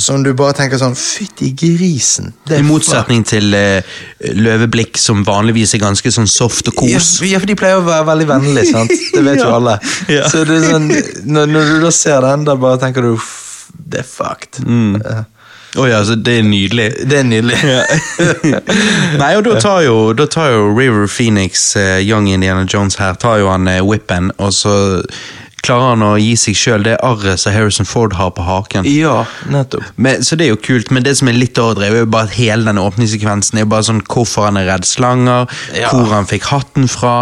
Som du bare tenker sånn Fytti grisen. Det I motsetning til uh, løveblikk, som vanligvis er ganske sånn soft og kos. ja, for de pleier å være veldig vennlige, sant? Det vet jo alle. Ja. Så det er sånn, når, når du da ser den, da bare tenker du Det er fucked. Ja. Oh ja, så det er nydelig. Det er nydelig. Nei, og da tar jo, da tar jo River Phoenix, uh, Young Indiana Jones her, tar jo han uh, whippen, og så klarer han å gi seg sjøl det arret som Harrison Ford har på haken. Ja, nettopp. Men, så det er jo kult, men det som er litt overdrevet, er jo bare at hele denne åpningssekvensen er jo bare sånn hvorfor han er redd slanger, Ja. hvor han fikk hatten fra.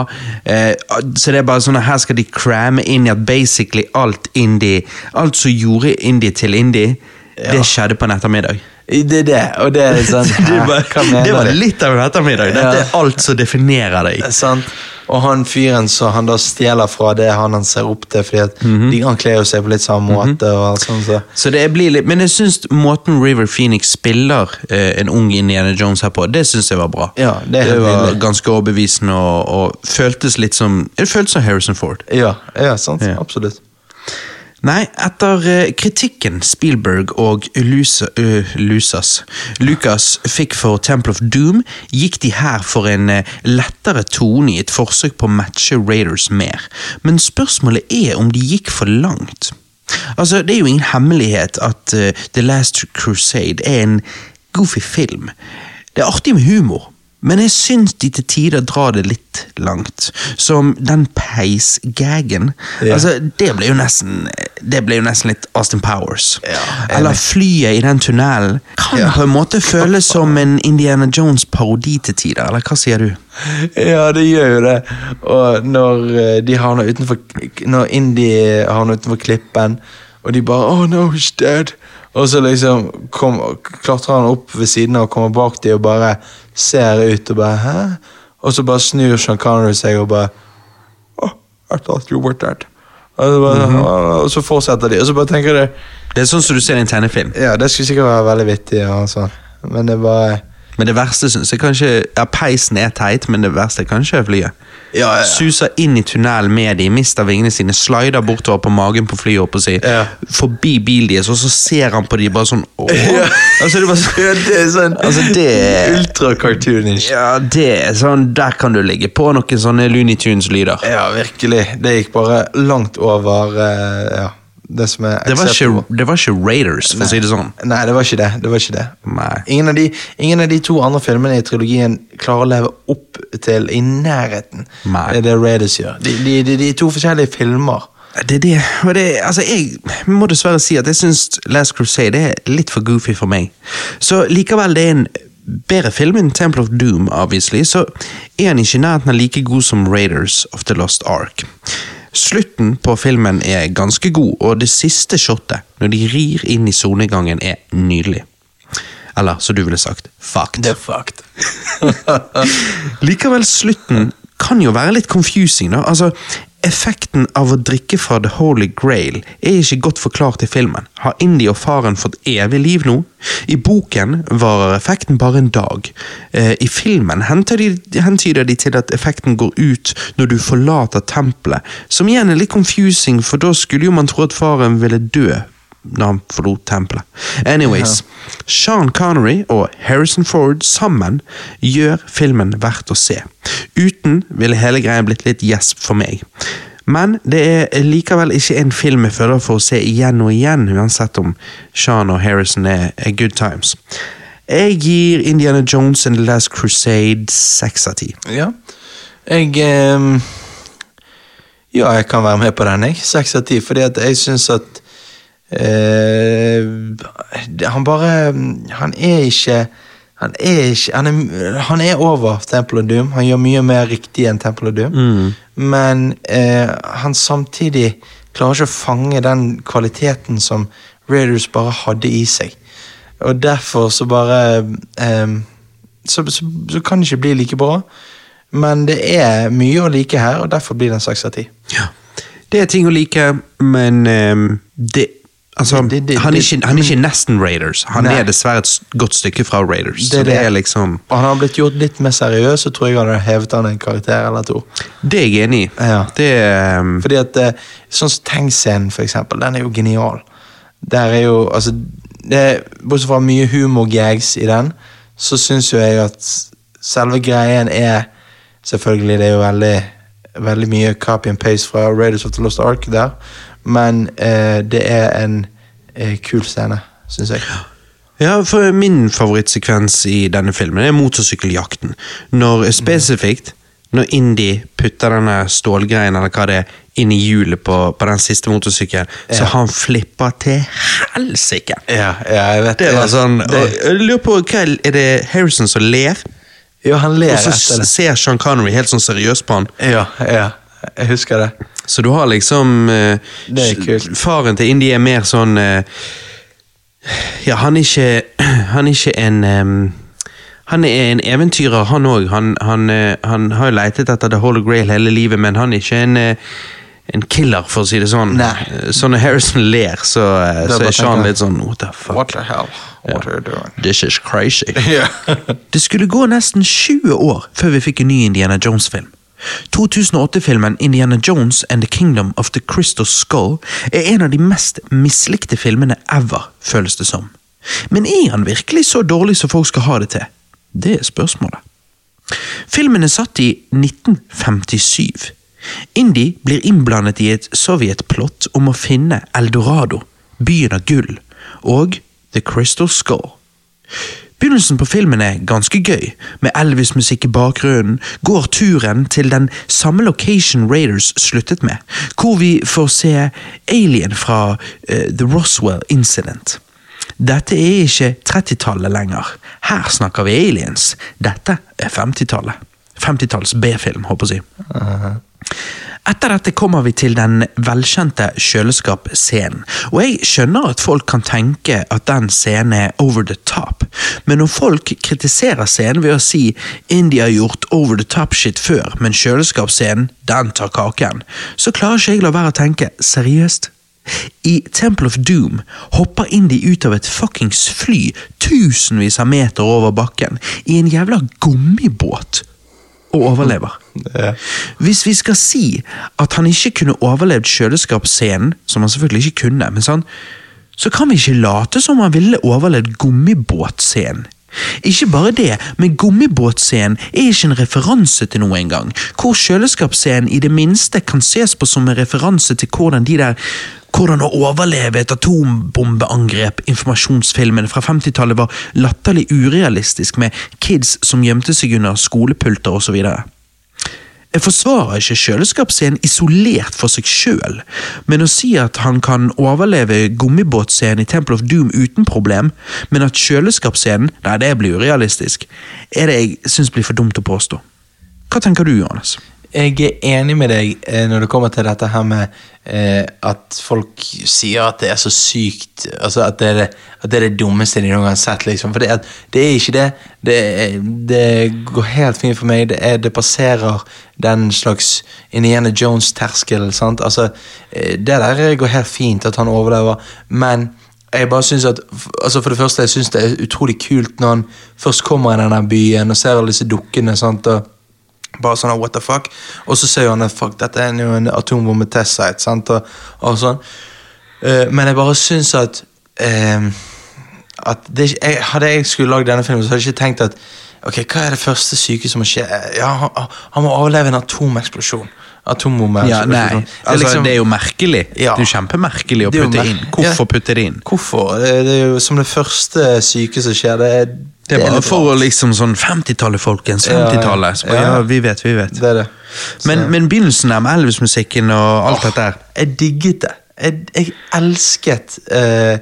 Eh, så det er bare sånn at her skal de cramme inn i at basically alt indie, alt som gjorde indie til indie, det skjedde på en ettermiddag. Det er det, og det er sånn det, var, det var litt av en ettermiddag. Dette Ja. er alt som definerer deg. Er Sant? Og han fyren som han da stjeler fra, det han han ser opp til, fordi at Mhm. de, han kler jo seg på litt samme måte. og sånt, så. Så det blir litt, Men jeg syns måten River Phoenix spiller eh, en ung Indiana Jones her på, det syns jeg var bra. Ja, det det var nydelig. ganske overbevisende og, og føltes litt som Det føltes som Harrison Ford. Ja, ja sant. Ja. Absolutt. Nei, etter eh, kritikken Spielberg og Lusa, øh, Lusas Lucas fikk for Temple of Doom, gikk de her for en eh, lettere tone i et forsøk på å matche Raiders mer. Men spørsmålet er om de gikk for langt. Altså, Det er jo ingen hemmelighet at uh, The Last Crusade er en goofy film. Det er artig med humor, men jeg syns de til tider drar det litt langt. Som den peisgagen. Ja. Altså, det ble jo nesten Det ble jo nesten litt Austin Powers. Ja. Eller flyet i den tunnelen. Kan Ja. på en måte føles som en Indiana Jones-parodi til tider, eller hva sier du? Ja, det gjør jo det. Og når eh, de havner utenfor Når Indie havner utenfor klippen, og de bare Oh no, he's dead. Og så liksom kom, klatrer han opp ved siden av og kommer bak dem og bare ser ut og bare Hæ? Og så bare snur Sean Connery seg og bare Oh, I thought you were dead. Og så, bare, Mhm. og så fortsetter de, og så bare tenker du Det er sånn som du ser i en tegnefilm. Ja, det skulle sikkert være veldig vittig, Ja, sånn. men det er bare Men det verste syns jeg kanskje Ja, peisen er teit, men det verste er kanskje flyet. Ja, ja. Suser inn i tunnel med de, mister vingene sine, slider bortover på magen på flyet, opp og si. Forbi bilen deres, og så ser han på de bare sånn Åh. Ja. Altså, det så, det er sånn Altså, det- ultra-cartoonish. Ja, det er sånn Der kan du ligge på noen sånne Looney Tunes-lyder. Ja, virkelig. Det gikk bare langt over uh, ja, det som er Det var, ikke, det var ikke Raiders, for å si det sånn. Nei, det var ikke det. det, var ikke det. Ingen, av de, ingen av de to andre filmene i trilogien klarer å leve opp til i nærheten Nei. det Raiders gjør. De, de, de, de to forskjellige filmer. Det er det. Og det altså, jeg må dessverre si at jeg syns Last Crusade er litt for goofy for meg. Så likevel, det er en bedre film enn Temple of Doom, obviously, så er han ikke nærheten like god som Raiders of the Lost Ark. Slutten på filmen er ganske god, og det siste shotet, når de rir inn i solnedgangen, er nydelig. Eller, som du ville sagt, fucked. Det er fucked. Likevel, slutten kan jo være litt confusing. da. Altså, Effekten av å drikke fra The Holy Grail er ikke godt forklart i filmen. Har Indie og faren fått evig liv nå? I boken varer effekten bare en dag. Eh, I filmen hentyder de til at effekten går ut når du forlater tempelet, som igjen er litt confusing, for da skulle jo man tro at faren ville dø når han forlot tempelet. Anyways, Sean Connery og Harrison Ford sammen gjør filmen verdt å se. Uten ville hele greia blitt litt gjesp for meg. Men det er likevel ikke en film jeg føler for å se igjen og igjen, uansett om Sean og Harrison er, er good times. Jeg gir Indiana Jones and The Last Crusade seks av ti. Ja. Jeg um, Ja, jeg kan være med på den, jeg. Seks av ti. Fordi at jeg syns at eh, Han bare Han er ikke han er ikke han er, han er over Temple Doom. Han gjør mye mer riktig enn Temple Doom. Men eh, han samtidig klarer ikke å fange den kvaliteten som Raiders bare hadde i seg. Og derfor så bare eh, så, så, så kan det ikke bli like bra. Men det er mye å like her, og derfor blir det en saks av ti. Ja. Det er ting å like, men um, det Altså, Det- det- han, er ikke, han er ikke nesten Raiders. Han Nei. er dessverre et godt stykke fra Raiders. Det så det det. liksom Og han har blitt gjort litt mer seriøs, så tror jeg han hadde hevet han en karakter eller to. Det er jeg enig i. Ja. Det ehm, Fordi at eh, Sånn som Tankscenen, for eksempel, den er jo genial. Der er jo altså det, Bortsett fra mye humorgags i den, så syns jo jeg at selve greien er Selvfølgelig, det er jo veldig Veldig mye copy and paste fra Raiders of the Lost Ark der, men eh, det er en eh, kul scene, syns jeg. Ja, for min favorittsekvens i denne filmen er motorsykkeljakten. Når spesifikt når Indy putter denne stålgreien eller hva det er, inn i hjulet på, på den siste motorsykkelen, så han flipper til helsike. Ja, ja, jeg vet Det var sånn det, Jeg lurer på hva Er det Harrison som ler? Ja, han ler Og så ser Sean Connery helt sånn seriøst på han. Ja, ja, jeg husker det. Så du har liksom eh. Faren til Indy er mer sånn eh, Ja, han er ikke Han er ikke en um, Han er en eventyrer, han òg. Han, han, eh, han har jo leitet etter The Holy Grail hele livet, men han er ikke en eh, en killer, for å si det sånn. Nei. Eh, Så når Harrison ler, så, så er Sean litt sånn What the fuck? What the hell? What are you doing? This is crazy. Yeah. Det skulle gå nesten 20 år før vi fikk en ny Indiana Jones-film. 2008-filmen Indiana Jones and the Kingdom of the Crystal Skull er en av de mest mislikte filmene ever, føles det som. Men er han virkelig så dårlig som folk skal ha det til? Det er spørsmålet. Filmen er satt i 1957. Indy blir innblandet i et sovjetplott om å finne Eldorado, byen av gull, og The Crystal Skull. Begynnelsen på filmen er ganske gøy. Med Elvis-musikk i bakgrunnen går turen til den samme location Raiders sluttet med, hvor vi får se Alien fra uh, The Roswell Incident. Dette er ikke 30-tallet lenger. Her snakker vi aliens. Dette er 50-tallet. 50-talls B-film, håper jeg å si. Etter dette kommer vi til den velkjente kjøleskapsscenen, og jeg skjønner at folk kan tenke at den scenen er over the top, men når folk kritiserer scenen ved å si India har gjort over the top shit før, men kjøleskapsscenen, den tar kaken, så klarer ikke jeg la være å tenke seriøst. I Temple of Doom hopper Indy ut av et fuckings fly tusenvis av meter over bakken i en jævla gummibåt og overlever. Hvis vi skal si at han ikke kunne overlevd kjøleskapsscenen, som han selvfølgelig ikke kunne, men sånn, så kan vi ikke late som han ville overlevd gummibåtscenen. Ikke bare det, men gummibåtscenen er ikke en referanse til noe engang, hvor kjøleskapsscenen i det minste kan ses på som en referanse til hvordan de der hvordan å overleve et atombombeangrep, informasjonsfilmen fra 50-tallet var latterlig urealistisk med kids som gjemte seg under skolepulter osv. Jeg forsvarer ikke kjøleskapsscenen isolert for seg sjøl, men å si at han kan overleve gummibåtscenen i Temple of Doom uten problem, men at kjøleskapsscenen, nei, det blir urealistisk, er det jeg syns blir for dumt å påstå. Hva tenker du, Johannes? Jeg er enig med deg eh, når det kommer til dette her med eh, at folk sier at det er så sykt altså at det er det, det, er det dummeste de noen gang har sett. Liksom. For det, er- det er ikke det. Det, det går helt fint for meg. Det, er, passerer den slags Indiana Jones-terskel. Altså, eh, Det der går helt fint, at han overlever, men jeg bare synes at, altså For det første, jeg syns det er utrolig kult når han først kommer i denne byen og ser alle disse dukkene. sant, og bare sånn, what the fuck? Og så sier han at fuck, dette er jo en atombombe-test-site. sant? Og, og sånn. Uh, men jeg bare syns at uh, at det, jeg, Hadde jeg skulle lagd denne filmen, så hadde jeg ikke tenkt at Ok, hva er det første syke som må skje? Ja, han, han må overleve en atomeksplosjon. Atombombe. Ja, nei, sånn. altså, det er jo merkelig. Ja. Det er jo kjempemerkelig å jo putte inn. Hvorfor Ja. putte det inn? Hvorfor? Det, er jo som det første syke som skjer. Det er, Det er bare for å liksom sånn 50-tallet, folkens. Ja, ja. 50-tallet. Så Ja. Ja, vi vet, vi vet. Det det. Men, men begynnelsen der med Elvis-musikken og alt dette her Jeg digget det. Jeg, jeg elsket eh,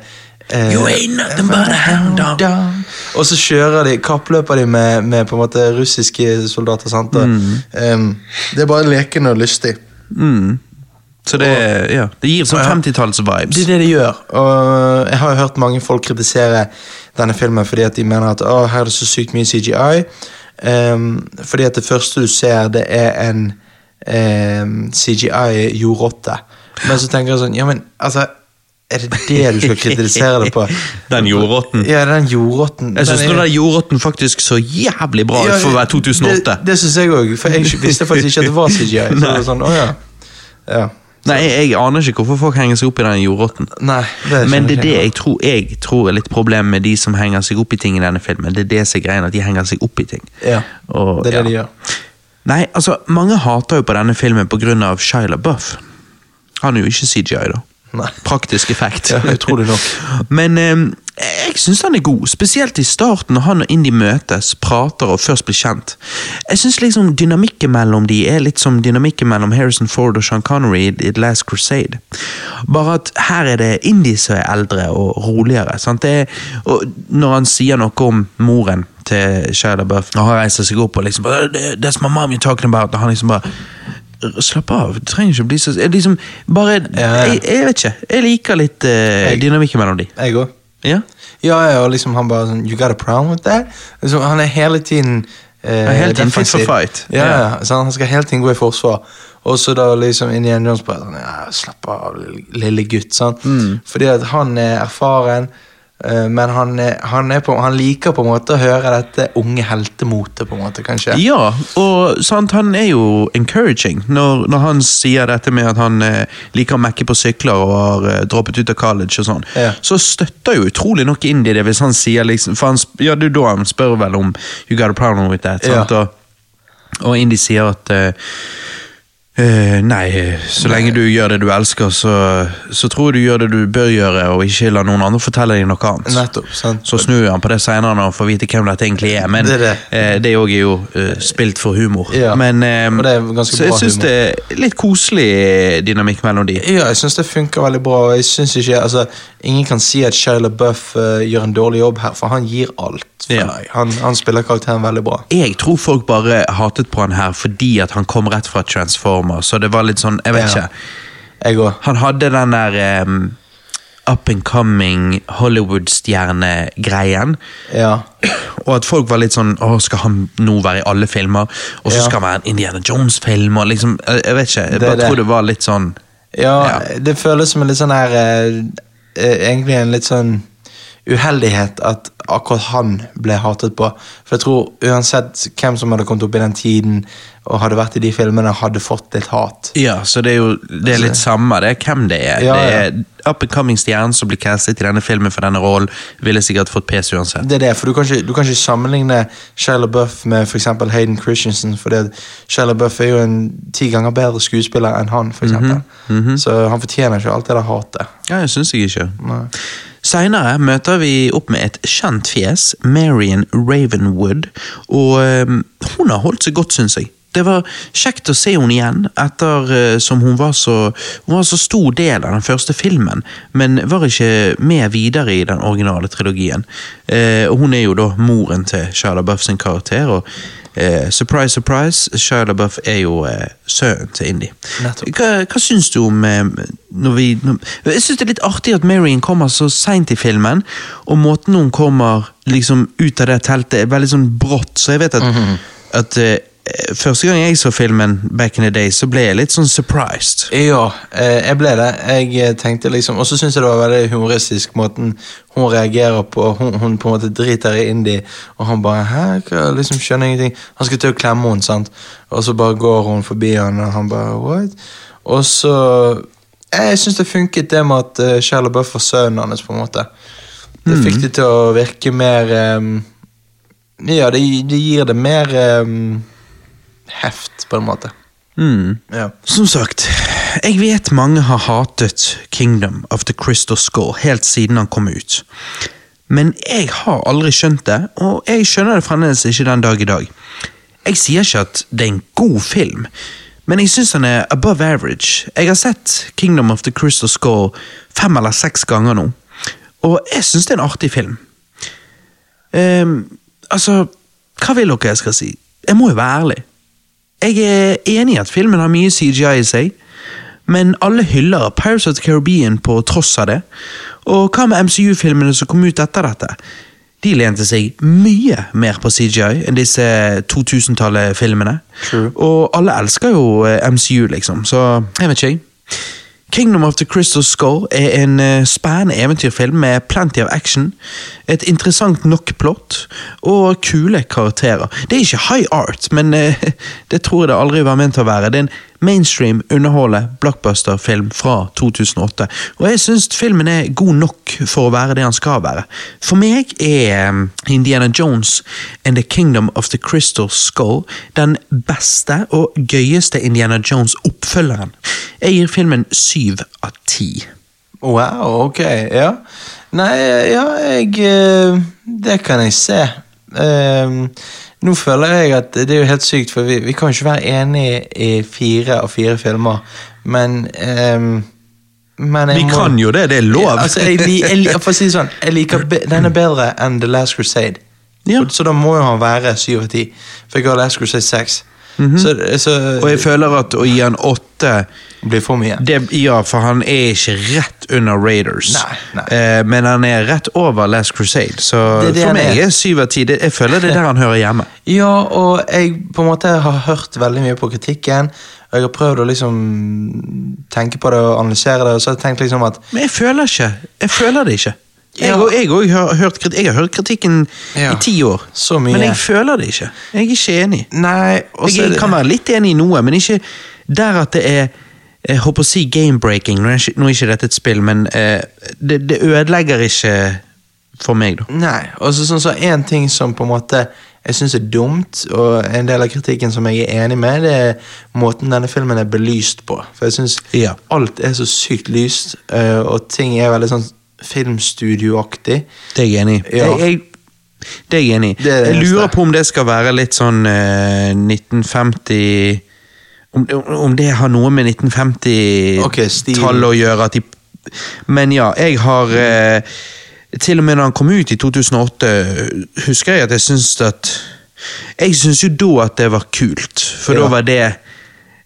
You ain't nothing but a hound dog. Og så kjører de, kappløper de med, med på en måte russiske soldater. sant? Og, Mm. um, det er bare lekende og lystig. Så det, ja, det gir sånn 50-talls-vibes. Det er det de gjør. Og jeg har jo hørt mange folk kritisere denne filmen fordi at de mener at å, her er det så sykt mye CGI. Um, fordi at det første du ser, det er en um, CGI-jordrotte. Men så tenker jeg sånn Ja, men altså Er det det du skal kritisere det på? Den jordrotten. Ja, den jordrotten. Jeg syns den er- jordrotten faktisk så jævlig bra ut Ja, for å være 2008. Det, det syns jeg òg, for jeg visste faktisk ikke at det var CGI. Så det var sånn, å ja. ja. Nei, jeg, jeg aner ikke hvorfor folk henger seg opp i den jordrotten. Nei, det Men det er det jeg tror, jeg tror er litt problemet med de som henger seg opp i ting i denne filmen. Det er det som er greien, at de henger seg opp i ting. Ja, Og, det er det de gjør. Nei, altså, mange hater jo på denne filmen av Shia LaBeouf. Han er jo ikke CGI, da. Praktisk effekt. Ja, utrolig nok. Men eh, jeg syns han er god, spesielt i starten når han og Indie møtes, prater og først blir kjent. Jeg syns liksom dynamikken mellom de er litt som dynamikken mellom Harrison Ford og Sean Connery i The Last Crusade. Bare at her er det Indie som er eldre og roligere. Sant? Det er, og når han sier noe om moren til Shia LaBeouf, når han reiser seg opp og liksom That's my mom you're talking about, og han liksom bare Slapp av, du trenger ikke å bli så liksom, Bare. Jeg, jeg vet ikke. Jeg liker litt uh, dynamikken mellom de. Jeg òg. Ja? Ja, ja, og liksom han bare sånn You got a problem with that? Liksom, han er hele tiden uh, Ja, tiden fit for fight. Ja, Ja. Så han skal hele tiden gå i forsvar. Og så da liksom Indiana Jones bare sånn ja, Slapp av, lille gutt. Sånn. Mm. Fordi at han er erfaren, men han, han, på, han liker på en måte å høre dette unge heltemotet, på en måte, kanskje. Ja, og sant, han er jo encouraging når, når han sier dette med at han eh, liker å mekke på sykler og har eh, droppet ut av college og sånn. Ja. Så støtter jo utrolig nok Indy det hvis han sier liksom For han, ja, det er da han spør vel om You got a problem with that. Sant? Ja. Og, og Indy sier at eh, eh, nei, så lenge du gjør det du elsker, så, så tror jeg du gjør det du bør gjøre, og ikke la noen andre fortelle deg noe annet. Nettopp. sant? Så snur han på det senere når han får vite hvem dette egentlig er, men Det òg er det. eh, er jo uh, spilt for humor. Ja, Men, um, så jeg syns det er litt koselig dynamikk mellom de. Ja, jeg syns det funker veldig bra. og jeg synes ikke, altså, Ingen kan si at Shia LaBeouf uh, gjør en dårlig jobb her, for han gir alt. Ja. Han, han spiller karakteren veldig bra. Jeg tror folk bare hatet på han her fordi at han kom rett fra Transformer, så det var litt sånn, jeg vet Ja. ikke. Jeg også. Han hadde den der um, up and coming Hollywood-stjerne-greien. Ja. Og at folk var litt sånn Å, skal han nå være i alle filmer? Og så skal han være en Indiana Jones-film? og liksom, Jeg vet ikke. Jeg bare det. tror det var litt sånn Ja, det føles som en litt sånn her eh, Egentlig en litt sånn uheldighet at akkurat han ble hatet på. For jeg tror uansett hvem som hadde kommet opp i den tiden og hadde vært i de filmene, hadde fått litt hat. Ja, så det er jo det er litt samme det er hvem det er. Ja, det er up and coming stjernen som blir castet i denne filmen for denne rollen, ville sikkert fått pes uansett. Det er det, for Du kan ikke, du kan ikke sammenligne Shia LaBeouf med eksempel Hayden Christensen. For Shia LaBeouf er jo en ti ganger bedre skuespiller enn han. For eksempel. -hmm. Så han fortjener ikke alt det der hatet. Ja, jeg syns jeg ikke. Nei. Seinere møter vi opp med et kjent fjes, Marion Ravenwood, og øhm, hun har holdt seg godt, syns jeg. Det var kjekt å se henne igjen, ettersom hun var så Hun var så stor del av den første filmen, men var ikke med videre i den originale trilogien. Eh, og hun er jo da moren til Charlotte Buffs karakter, og eh, surprise, surprise, Shia LaBeouf er jo eh, sønnen til Indy. Hva, hva syns du om eh, når vi, når, Jeg syns det er litt artig at Marion kommer så seint i filmen, og måten hun kommer liksom ut av det teltet, er veldig sånn brått. Så jeg vet at, at eh, Første gang jeg så filmen, back in the day, så ble jeg litt sånn surprised. Ja, eh, jeg ble det. Jeg eh, tenkte liksom Og så syns jeg det var veldig humoristisk måten hun reagerer på. Hun, hun på en måte driter i Indie, og han bare Hæ, liksom skjønner ingenting. Han skal til å klemme henne, sant, og så bare går hun forbi han, og han bare What? Og så Jeg syns det funket, det med at Shell LaBeouf var sønnen hans, på en måte. Det fikk det til å virke mer um, Ja, det, det gir det mer eh, heft, på en måte. Ja. Som sagt, jeg vet mange har hatet Kingdom of the Crystal Skull helt siden han kom ut. Men jeg har aldri skjønt det, og jeg skjønner det fremdeles ikke den dag i dag. Jeg sier ikke at det er en god film, men jeg syns han er above average. Jeg har sett Kingdom of the Crystal Skull fem eller seks ganger nå, og jeg syns det er en artig film. Um, altså, hva vil dere jeg skal si? Jeg må jo være ærlig. Jeg er enig i at filmen har mye CGI i seg, men alle hyller Pirates of the Caribbean på tross av det. Og hva med MCU-filmene som kom ut etter dette? De lente seg mye mer på CGI enn disse 2000-tallet-filmene. Og alle elsker jo eh, MCU, liksom, så jeg vet ikke. jeg. Kingdom of the Crystal Skull er en eh, spennende eventyrfilm med plenty of action, et interessant nok plott og kule karakterer. Det er ikke high art, men eh, det tror jeg det aldri var ment å være. Det er en mainstream underholde blockbuster-film fra 2008, og jeg syns filmen er god nok for å være det han skal være. For meg er eh, Indiana Jones and The Kingdom of the Crystal Skull den beste og gøyeste Indiana Jones-oppfølgeren. Jeg gir filmen syv av ti. Wow, ok, ja. Nei, ja, jeg eh, Det kan jeg se. Ehm, nå føler jeg at det er jo helt sykt, for vi, vi kan jo ikke være enige i fire av fire filmer, men ehm, Vi må- kan jo det, det er lov. Altså, jeg, jeg, jeg, for å si det sånn, jeg liker be, den er bedre enn The Last Crusade. Ja. Så da må jo han være syv av ti. For jeg har Last Crusade seks. Så, så Og jeg føler at å gi han åtte blir for mye. det, Ja, for han er ikke rett under Raiders. Nei, nei. Eh, men han er rett over Last Crusade, så Det det for meg er syv av ti. Jeg føler det er der han hører hjemme. Ja, og jeg på en måte har hørt veldig mye på kritikken. Og jeg har prøvd å liksom tenke på det og analysere det, og så har jeg tenkt liksom at Men jeg føler ikke Jeg føler det ikke. Jeg og- jeg òg har, hørt jeg har hørt kritikken Ja. i ti år, men jeg føler det ikke. Jeg er ikke enig. Nei, og Jeg det- kan være litt enig i noe, men ikke der at det er jeg håper å si game-breaking. Nå nå er ikke dette et spill, men eh, det, det ødelegger ikke for meg, da. Nei, og så sånn så en ting som på en måte jeg syns er dumt, og en del av kritikken som jeg er enig med, det er måten denne filmen er belyst på. For jeg syns Ja. alt er så sykt lyst, eh, og ting er veldig sånn filmstudioaktig. Det er jeg enig i. Ja. Jeg, jeg, det er jeg enig i. Jeg lurer på om det skal være litt sånn eh, 1950 om, om det har noe med 1950-tallet å gjøre. De, men ja, jeg har eh, Til og med når han kom ut i 2008, husker jeg at jeg syntes at Jeg syns jo da at det var kult, for Ja. da var det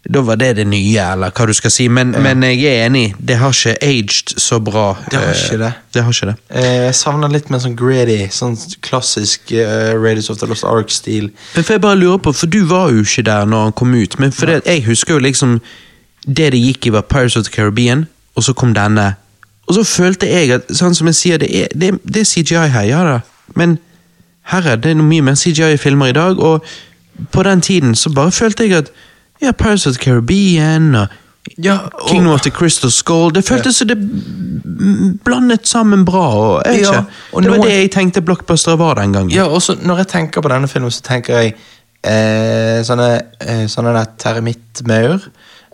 da var det det nye, eller hva du skal si. Men, men jeg er enig, det har ikke aged så bra. Det har eh, ikke det. Det har ikke det. Eh, Jeg savner litt mer sånn greedy, sånn klassisk uh, Raiders of the Lost Ark-stil. Men for jeg bare lurer på, for du var jo ikke der når han kom ut, men for det, jeg husker jo liksom det det gikk i var Pirates of the Caribbean, og så kom denne. Og så følte jeg at, sånn som jeg sier, det er, det, det er CGI her, ja da, men herre, det er noe mye mer CGI i filmer i dag, og på den tiden så bare følte jeg at ja, Pirates of the Caribbean og Ja, og- Kingdom of the Crystal Skull, det føltes som det mm, blandet sammen bra, og jeg Ja, og det var det jeg tenkte blockbuster var den gangen. Ja, og så når jeg tenker på denne filmen, så tenker jeg eh, sånne, eh, sånne termittmaur.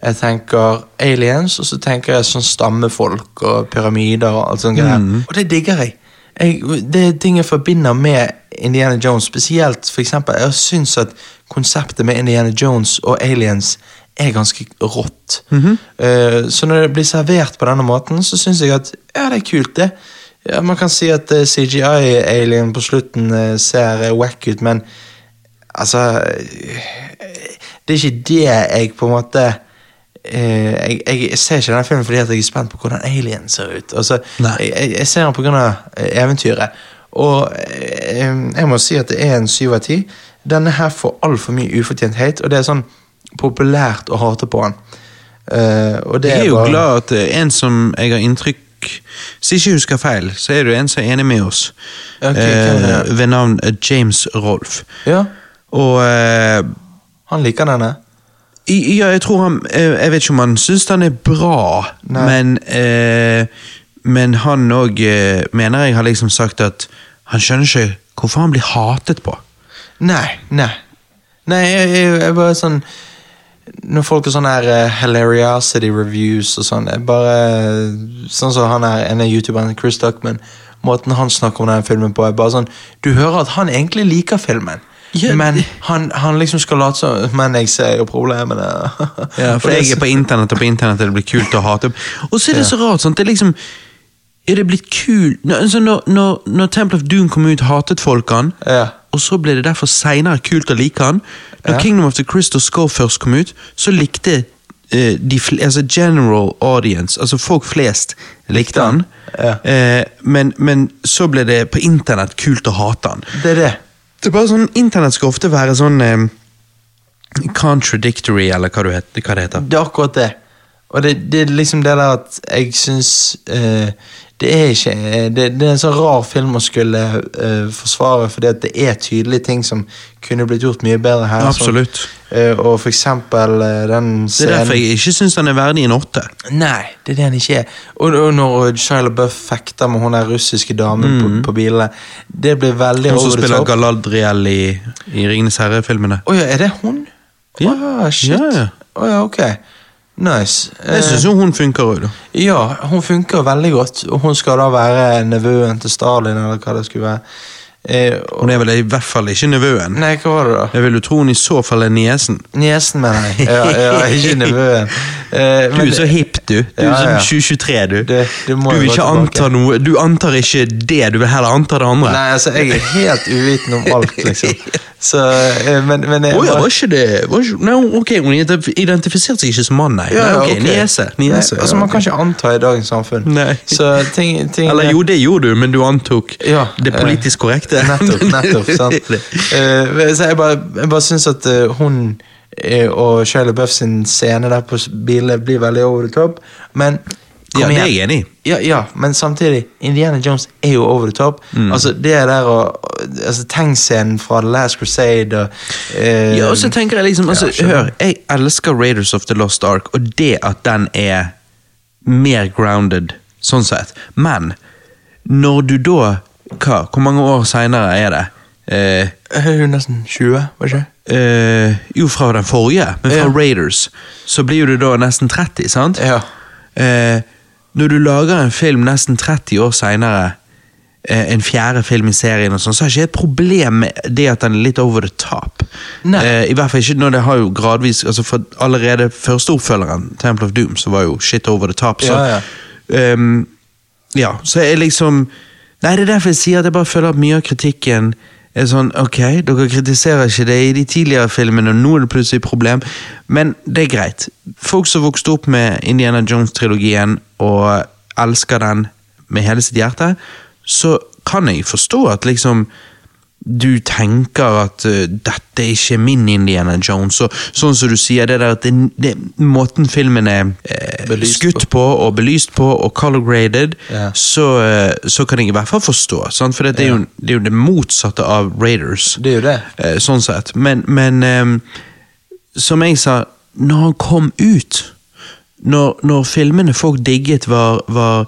Jeg tenker aliens, og så tenker jeg sånn stammefolk og pyramider og alt sånt greier. Og det digger jeg. Jeg. Det er ting jeg forbinder med Indiana Jones, spesielt for eksempel. Jeg syns at konseptet med Indiana Jones og aliens er ganske rått. Eh, så når det blir servert på denne måten, så syns jeg at ja, det er kult, det. Ja, Man kan si at uh, CGI-alien på slutten uh, ser eh, wack ut, men altså eh, Det er ikke det jeg på en måte eh, jeg, jeg ser ikke denne filmen fordi jeg er spent på hvordan alien ser ut. Altså, jeg, jeg, ser den pga. eventyret. Og eh, jeg må si at det er en syv av ti. Denne her får altfor mye ufortjent hate, og det er sånn populært å hate på den. Uh, Jeg er jo bare- glad at er en som jeg har inntrykk Hvis jeg ikke husker feil, så er det en som er enig med oss. okay, er ved navn eh, James Rolf. Ja, Og uh, han liker denne. Ja, jeg tror han eh, Jeg vet ikke om han syns den er bra, Nei. men eh, Men han òg eh, mener jeg har liksom sagt at han skjønner ikke hvorfor han blir hatet på. Nei, nei. Nei, jeg, jeg, jeg bare sånn når folk har sånne her uh, hilariosity reviews og sånn, jeg bare Sånn som han er av youtuberen Chris Duckman. Måten han snakker om den filmen på, er bare sånn Du hører at han egentlig liker filmen. Ja, men han, han liksom skal late som Men jeg ser jo problemene. Ja, for jeg er på internett, og på internett er det blitt kult å hate. Og så er det så rart, sant? Det er liksom Er det blitt kult når, altså når, når, når Temple of Doom kom ut, hatet folk han. Ja. Og så ble det derfor seinere kult å like han. Når Ja. Kingdom of the Crystal Skull først kom ut, så likte eh, de altså general audience, altså folk flest, likte han. Ja. Eh, men, men så ble det på internett kult å hate han. Det er det. Det er bare sånn, Internett skal ofte være sånn eh, contradictory, eller hva, du het, hva det heter. Det er akkurat det. Og det, det er liksom det der at jeg syns eh, Det er ikke eh, det, det er en sånn rar film å skulle uh, forsvare, fordi det er tydelige ting som kunne blitt gjort mye bedre her. Absolutt. Så, uh, og for eksempel uh, den Det er derfor jeg ikke syns den er verdig en åtte. Nei, det er det den ikke er. Og, og når Shia Buff fekter med hun der russiske damen på, på bilene, det blir veldig Hun som spiller. Galadriel i, i Ringenes herre-filmene. Å ja, er det hun? Ja. Oh, shit. Ja, ja. Oh, ja, ok. Nice. Jeg Eh, syns jo hun funker òg, da. Ja, hun funker veldig godt. Og hun skal da være nevøen til Stalin, eller hva det skulle være. Eh, og, Hun er vel i hvert fall ikke nevøen. nei, hva var det da? Jeg vil jo tro hun i så fall er niesen. Niesen, mener jeg. Ja, ja, ikke nevøen. Eh, Du er så hip, du. Du Ja, er ja. sånn 2023, du. Det- du, du vil ikke anta noe Du antar ikke det, du vil heller anta det andre. Nei, altså, jeg er helt uvitende om alt, liksom. Så, eh, men, men jeg oh, ja, var ikke det var ikke, Nei, ok, Hun identifiserte seg ikke som mann, nei. Ja, nei okay, ok, ok. Niese. niese Nei, altså, Man kan ikke anta i dagens samfunn. Nei. Så ting, ting Eller jo, det gjorde du, men du antok Ja, det politisk korrekte. Nettopp. nettopp, sant? Eh, så jeg bare, jeg bare syns at eh, hun eh, og Shia LaBeouf sin scene der på bilene blir veldig over the top, men kom Ja, det er jeg enig i. Ja, ja, men samtidig, Indiana Jones er jo over the top. Mm. Altså, det der og altså, Tankscenen fra The Last Crusade og uh, Ja, og så tenker jeg liksom, altså, ja, hør, jeg elsker Raiders of the Lost Ark, og det at den er mer grounded, sånn sett. Men, når du da, hva, hvor mange år senere er det? Uh, nesten 20, var det ikke? Uh, jo, fra den forrige, men fra Ja. Raiders, så blir du da nesten 30, sant? Ja. Eh, når du lager en film nesten 30 år senere, eh, en fjerde film i serien, og sånn, så har jeg ikke et problem med det at den er litt over the top. Eh, I hvert fall ikke når det har jo gradvis altså for Allerede første oppfølgeren, Temple of Doom, så var jo shit over the top. Så, Ja, ehm, ja, så jeg liksom Nei, det er derfor jeg sier at jeg bare føler at mye av kritikken er sånn Ok, dere kritiserer ikke det i de tidligere filmene, og nå er det plutselig et problem. Men det er greit. Folk som vokste opp med Indiana Jones-trilogien og elsker den med hele sitt hjerte, så kan jeg forstå at liksom du tenker at uh, dette er ikke min Indiana Jones. Og sånn som du sier, det der at det, det, måten filmen er eh, skutt på. og belyst på og color graded, Ja. så, uh, så kan jeg i hvert fall forstå. Sant? For det, er jo, det er jo det motsatte av Raiders. Det er jo det. Uh, sånn sett. Men, men um, som jeg sa, når han kom ut Når, når filmene folk digget, var, var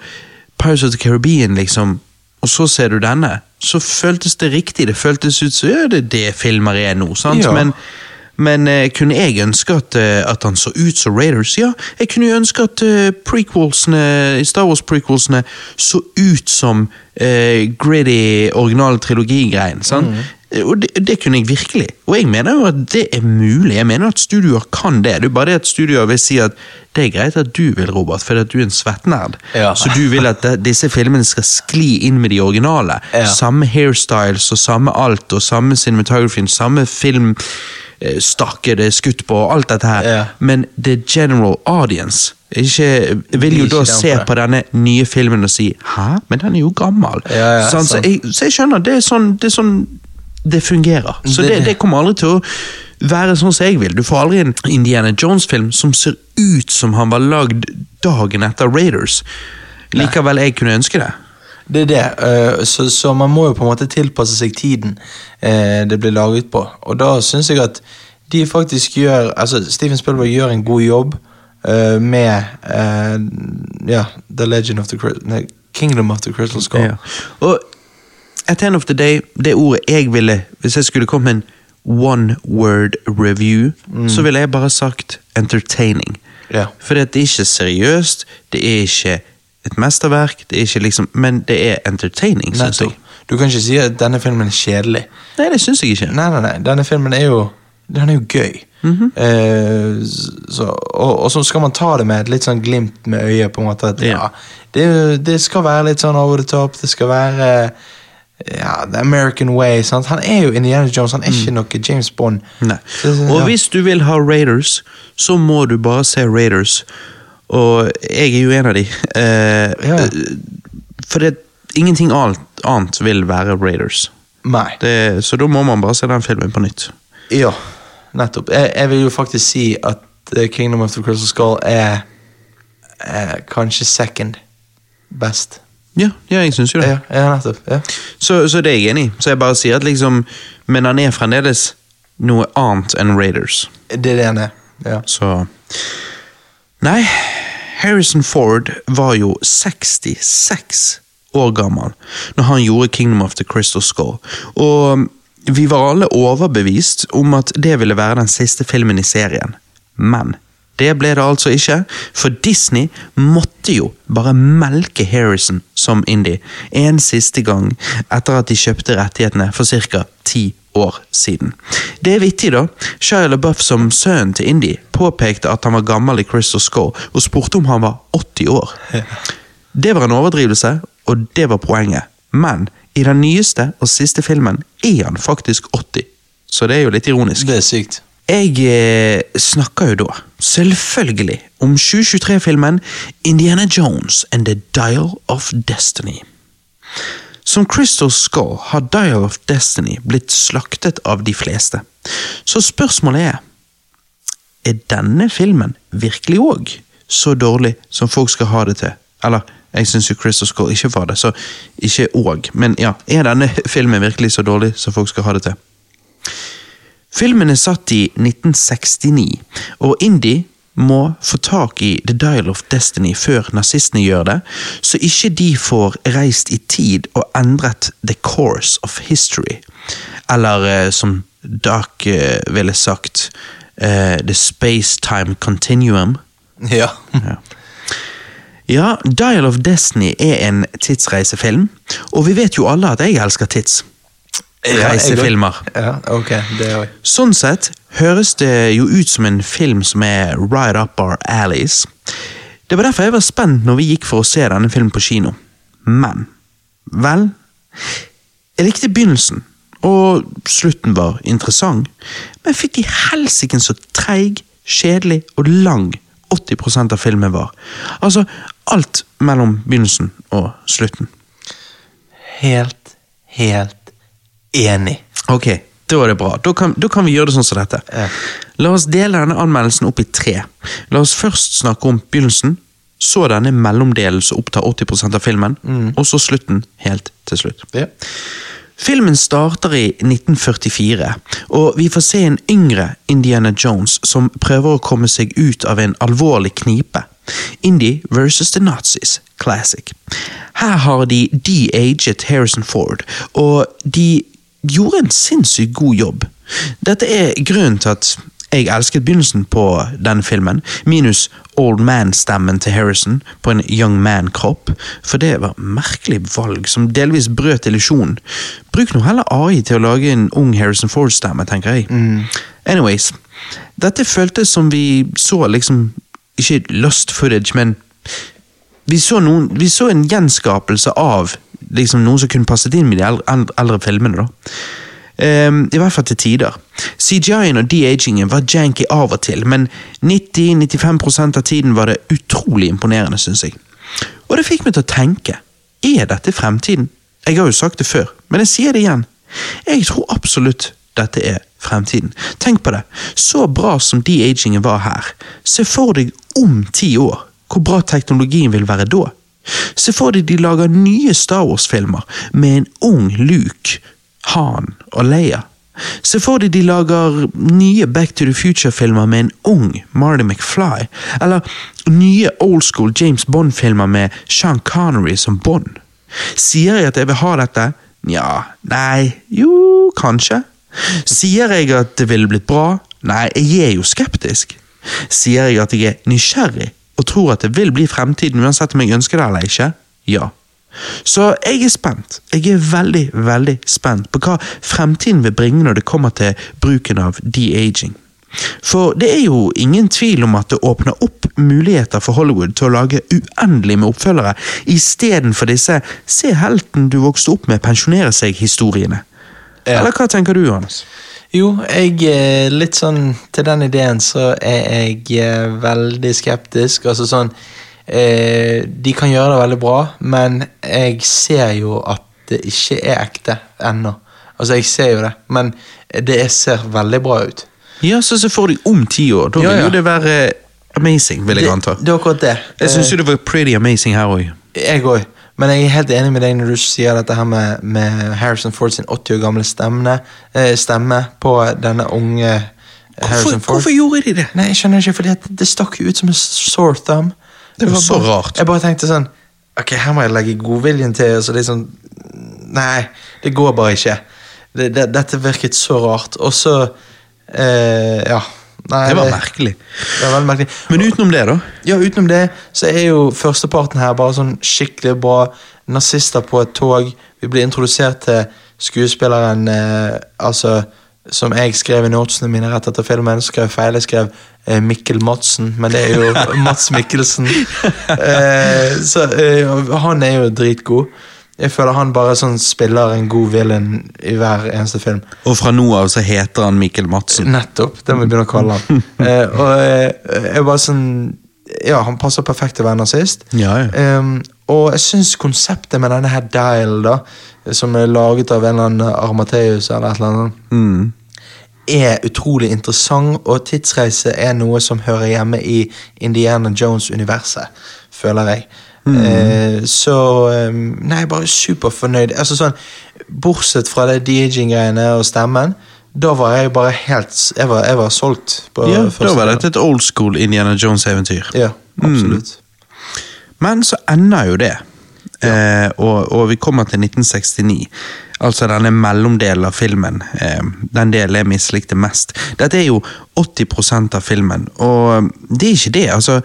Pirates of the Caribbean, liksom, og så ser du denne, så føltes det riktig. Det føltes ut som ja, det er det filmer er nå. sant? Ja. Men, men eh, kunne jeg ønske at, eh, at han så ut som Raiders? Ja, jeg kunne jo ønske at uh, prequelsene, Star Wars-prequelsene så ut som uh, gritty originale trilogigreien. sant? Og det, det kunne jeg virkelig. Og jeg mener jo at det er mulig. Jeg mener at studioer kan det. Det er bare det at studioer vil si at det er greit at du vil, Robert, fordi at du er en svettnerd. Ja. Så du vil at disse filmene skal skli inn med de originale. Ja. Samme hairstyles og samme alt, og samme cinematography, samme film eh, det er skutt på, og alt dette her. Ja. Men the general audience ikke, vil jo da se på denne nye filmen og si 'hæ, men den er jo gammel'. Sånn, så, jeg, så jeg skjønner, det er sånn det, er sånn det fungerer. Så Det- det, kommer aldri til å være sånn som jeg vil. Du får aldri en Indiana Jones-film som ser ut som han var lagd dagen etter Raiders. Likevel jeg kunne ønske det. Det er det, eh, så, så man må jo på en måte tilpasse seg tiden eh, det blir laget på. Og da syns jeg at de faktisk gjør Altså, Steven Spielberg gjør en god jobb eh, med ja, The Legend of the Crystal Kingdom of the Crystal Skull. Ja. Og at the end of the day, det ordet jeg ville Hvis jeg skulle kommet med en one word review, så ville jeg bare sagt entertaining. Ja. For det er ikke seriøst, det er ikke et mesterverk, det er ikke liksom, men det er entertaining, syns jeg. Du kan ikke si at denne filmen er kjedelig. Nei, det syns jeg ikke. Nei, nei, nei. Denne filmen er jo Den er jo gøy. Mhm. eh, så, og, og så skal man ta det med et litt sånn glimt med øyet, på en måte. At ja, Ja. det, det skal være litt sånn over the top. Det skal være ja, the American way. Sant? Han er jo Indiana Jones, han er ikke noe James Bond. Mm. Nei. Og hvis du vil ha Raiders, så må du bare se Raiders. Og jeg er jo en av de. Eh, Ja. For det, ingenting annet, annet vil være Raiders. Nei. Det, så da må man bare se den filmen på nytt. Ja, nettopp. Jeg, jeg vil jo faktisk si at eh, Kingdom of the Crystal Skull er er kanskje second best. Ja, ja jeg syns jo det. Ja, ja. Så, så det er jeg enig i. Så jeg bare sier at liksom Men han er fremdeles noe annet enn Raiders. Det er det han er. Ja. Så Nei, Harrison Ford var jo 66 år gammel når han gjorde Kingdom of the Crystal Skull. Og vi var alle overbevist om at det ville være den siste filmen i serien. Men det ble det altså ikke, for Disney måtte jo bare melke Harrison som indie en siste gang etter at de kjøpte rettighetene for ca. ti år siden. Det er vittig, da. Shia LaBeouf som sønnen til Indie påpekte at han var gammel i Crystal Score, og spurte om han var 80 år. Det var en overdrivelse, og det var poenget. Men i den nyeste og siste filmen er han faktisk 80, så det er jo litt ironisk. Det er sykt. Jeg eh, snakker jo da, selvfølgelig, om 2023-filmen Indiana Jones and the Dial of Destiny. Som Crystal Skull har Dial of Destiny blitt slaktet av de fleste. Så spørsmålet er Er denne filmen virkelig òg så dårlig som folk skal ha det til? Eller, jeg syns jo Crystal Skull ikke var det, så ikke òg. Men ja, er denne filmen virkelig så dårlig som folk skal ha det til? Filmen er satt i 1969, og Indie må få tak i The Dial of Destiny før nazistene gjør det, så ikke de får reist i tid og endret the course of history. Eller eh, som Dark eh, ville sagt, uh, the space-time continuum. Ja. Ja. ja, Dial of Destiny er en tidsreisefilm, og vi vet jo alle at jeg elsker tids. Reisefilmer. Ja, ok, det. Sånn sett høres det jo ut som en film som er right up our alleys. Det var derfor jeg var spent når vi gikk for å se denne filmen på kino. Men vel Jeg likte begynnelsen, og slutten var interessant, men fikk fytti helsike så treig, kjedelig og lang 80% av filmen var. Altså alt mellom begynnelsen og slutten. Helt, helt enig. Ok, da var det bra. Da kan, da kan vi gjøre det sånn som dette. Ja. La oss dele denne anmeldelsen opp i tre. La oss først snakke om begynnelsen, så denne mellomdelen som opptar 80% av filmen, og så slutten helt til slutt. Ja. Filmen starter i 1944, og vi får se en yngre Indiana Jones som prøver å komme seg ut av en alvorlig knipe. Indie versus the Nazis, classic. Her har de de-aget Harrison Ford, og de gjorde en sinnssykt god jobb. Dette er grunnen til at jeg elsket begynnelsen på denne filmen, minus old man-stemmen til Harrison på en young man-kropp, for det var merkelig valg som delvis brøt illusjonen. Bruk nå heller AI til å lage en ung Harrison Ford-stemme, tenker jeg. Anyways, dette føltes som vi så liksom, ikke lost footage, men vi så, noen, vi så en gjenskapelse av liksom noen som kunne passet inn med de eldre, eldre, filmene. da. Um, I hvert fall til tider. CGI-en og de-agingen var janky av og til, men 90-95% av tiden var det utrolig imponerende, syns jeg. Og det fikk meg til å tenke, er dette fremtiden? Jeg har jo sagt det før, men jeg sier det igjen. Jeg tror absolutt dette er fremtiden. Tenk på det, så bra som de-agingen var her, se for deg om ti år hvor bra teknologien vil være da. Se for deg de lager nye Star Wars-filmer med en ung Luke, Han og Leia. Se for deg de lager nye Back to the Future-filmer med en ung Marty McFly, eller nye old school James Bond-filmer med Sean Connery som Bond. Sier jeg at jeg vil ha dette? Nja, nei, jo, kanskje. Sier jeg at det ville blitt bra? Nei, jeg er jo skeptisk. Sier jeg at jeg er nysgjerrig og tror at det vil bli fremtiden uansett om jeg ønsker det eller ikke? Ja. Så jeg er spent. Jeg er veldig, veldig spent på hva fremtiden vil bringe når det kommer til bruken av de-aging. For det er jo ingen tvil om at det åpner opp muligheter for Hollywood til å lage uendelig med oppfølgere, istedenfor disse 'se helten du vokste opp med, pensjonere seg'-historiene. Ja. Eller hva tenker du, Johannes? Jo, jeg eh, litt sånn Til den ideen så er jeg eh, veldig skeptisk. Altså sånn eh, De kan gjøre det veldig bra, men jeg ser jo at det ikke er ekte ennå. Altså, jeg ser jo det, men det ser veldig bra ut. Ja, så så får deg om ti år. Da vil Ja, ja. jo det være amazing, vil jeg Det, anta. det er akkurat det. Jeg syns jo det var pretty amazing her òg. Jeg òg. Men jeg er helt enig med deg når du sier dette her med, med Harrison Ford sin 80 år gamle stemme, eh, stemme på denne unge eh, Harrison Ford. hvorfor gjorde de det? Nei, jeg skjønner ikke, fordi Det, det stakk jo ut som en sore thumb. Det var så bare, rart. Jeg bare tenkte sånn Ok, her må jeg legge godviljen til. Og så liksom Nei, det går bare ikke. Det, det, dette virket så rart. Og så eh, Ja. Nei, Det var merkelig. Det var merkelig. Men utenom det, da? Ja, utenom det så er jo førsteparten her bare sånn skikkelig bra. Nazister på et tog. Vi blir introdusert til skuespilleren eh, Altså, som jeg skrev i notesene mine rett etter filmen, så skrev feil. Jeg skrev eh, Mikkel Madsen, men det er jo Mats Mikkelsen. Eh, så eh, han er jo dritgod. Jeg føler han bare sånn spiller en god villain i hver eneste film. Og fra nå av så heter han Mikkel Madsen. Nettopp, det må vi begynne å kalle han. eh, og eh, jeg bare sånn Ja, han passer perfekt til å være nazist. Ja, ja. Um, og jeg syns konseptet med denne her dial, da, som er laget av en eller annen Armateus eller et eller annet, Mm. er utrolig interessant, og tidsreise er noe som hører hjemme i Indiana Jones-universet, føler jeg. Eh, så Nei, bare superfornøyd. Altså sånn, Bortsett fra det de-aging-greiene og stemmen, da var jeg bare helt Jeg var, jeg var solgt. på Ja, da var dette et old school Indiana Jones-eventyr. Ja, absolutt. Men så ender jo det. Eh, og, og vi kommer til 1969. Altså denne mellomdelen av filmen. Eh, den delen jeg mislikte mest. Dette er jo 80% av filmen, og det er ikke det. altså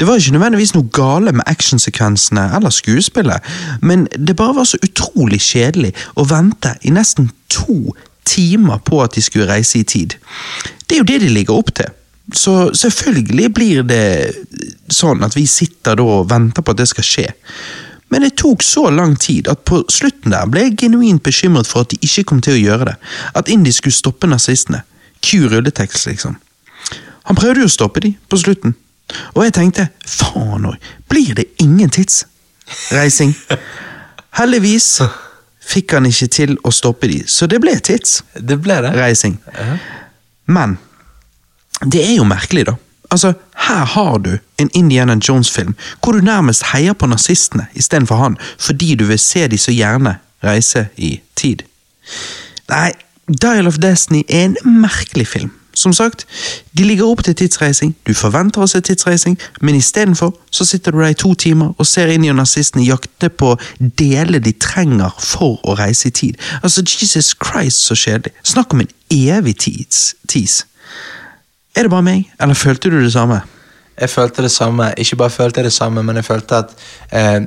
det var ikke nødvendigvis noe gale med actionsekvensene eller skuespillet, men det bare var så utrolig kjedelig å vente i nesten to timer på at de skulle reise i tid. Det er jo det de ligger opp til. Så selvfølgelig blir det sånn at vi sitter da og venter på at det skal skje. Men det tok så lang tid at på slutten der ble jeg genuint bekymret for at de ikke kom til å gjøre det. At Indy skulle stoppe nazistene. Q rulletekst, liksom. Han prøvde jo å stoppe de på slutten. Og jeg tenkte, faen òg, blir det ingen tidsreising? Heldigvis fikk han ikke til å stoppe de, så det ble tidsreising. Det ble det. Men det er jo merkelig, da. Altså, Her har du en Indiana Jones-film hvor du nærmest heier på nazistene istedenfor han, fordi du vil se de så gjerne reise i tid. Nei, Dial of Destiny er en merkelig film. Som sagt, de ligger opp til tidsreising, du forventer å se tidsreising, men istedenfor så sitter du der i to timer og ser inn i nazistene jakte på deler de trenger for å reise i tid. Altså, Jesus Christ, så kjedelig. Snakk om en evig tids, tis. Er det bare meg, eller følte du det samme? Jeg følte det samme. Ikke bare følte jeg det samme, men jeg følte at eh,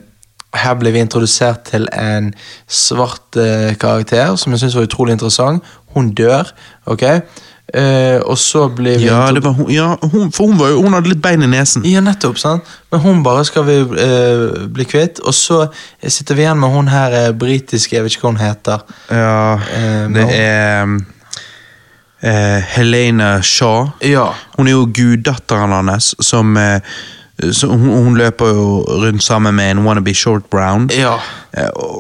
her ble vi introdusert til en svart eh, karakter som jeg syntes var utrolig interessant. Hun dør, ok? Eh, og så blir vi Ja, det var hun, ja hun, for hun, var jo, hun hadde litt bein i nesen. Ja, nettopp. sant? Men hun bare skal vi eh, bli kvitt. Og så sitter vi igjen med hun her eh, britiske, jeg vet ikke hva hun heter. Ja, det hun. er eh, Helena Shaw. Ja. Hun er jo guddatteren hans, som så hun, løper jo rundt sammen med en wannabe short brown. Ja.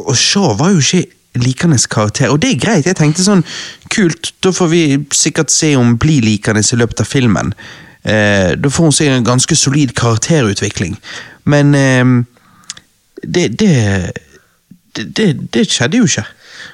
Og Shaw var jo ikke likende karakter, og det er greit. Jeg tenkte sånn, kult, da får vi sikkert se om blir likende i løpet av filmen. Eh, da får hun sikkert en ganske solid karakterutvikling. Men eh, det, det, det, det skjedde jo ikke.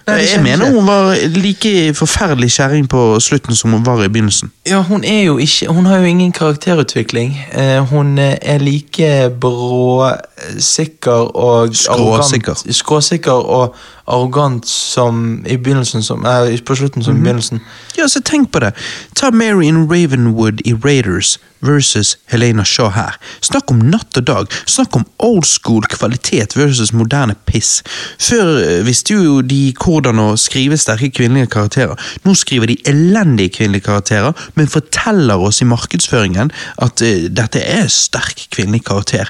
Nei, jeg mener hun var like forferdelig kjæring på slutten som hun var i begynnelsen. Ja, hun er jo ikke Hun har jo ingen karakterutvikling. Eh, hun eh, er like bråsikker og Skråsikker. arrogant- Skråsikker og arrogant som i begynnelsen som eh, På slutten Mhm. som i begynnelsen. Ja, så tenk på det. Ta Marion Ravenwood i Raiders versus Helena Shaw her. Snakk om natt og dag. Snakk om old school kvalitet versus moderne piss. Før eh, visste jo de hvordan å skrive sterke kvinnelige karakterer. Nå skriver de elendige kvinnelige karakterer, men forteller oss i markedsføringen at eh, dette er sterk kvinnelig karakter.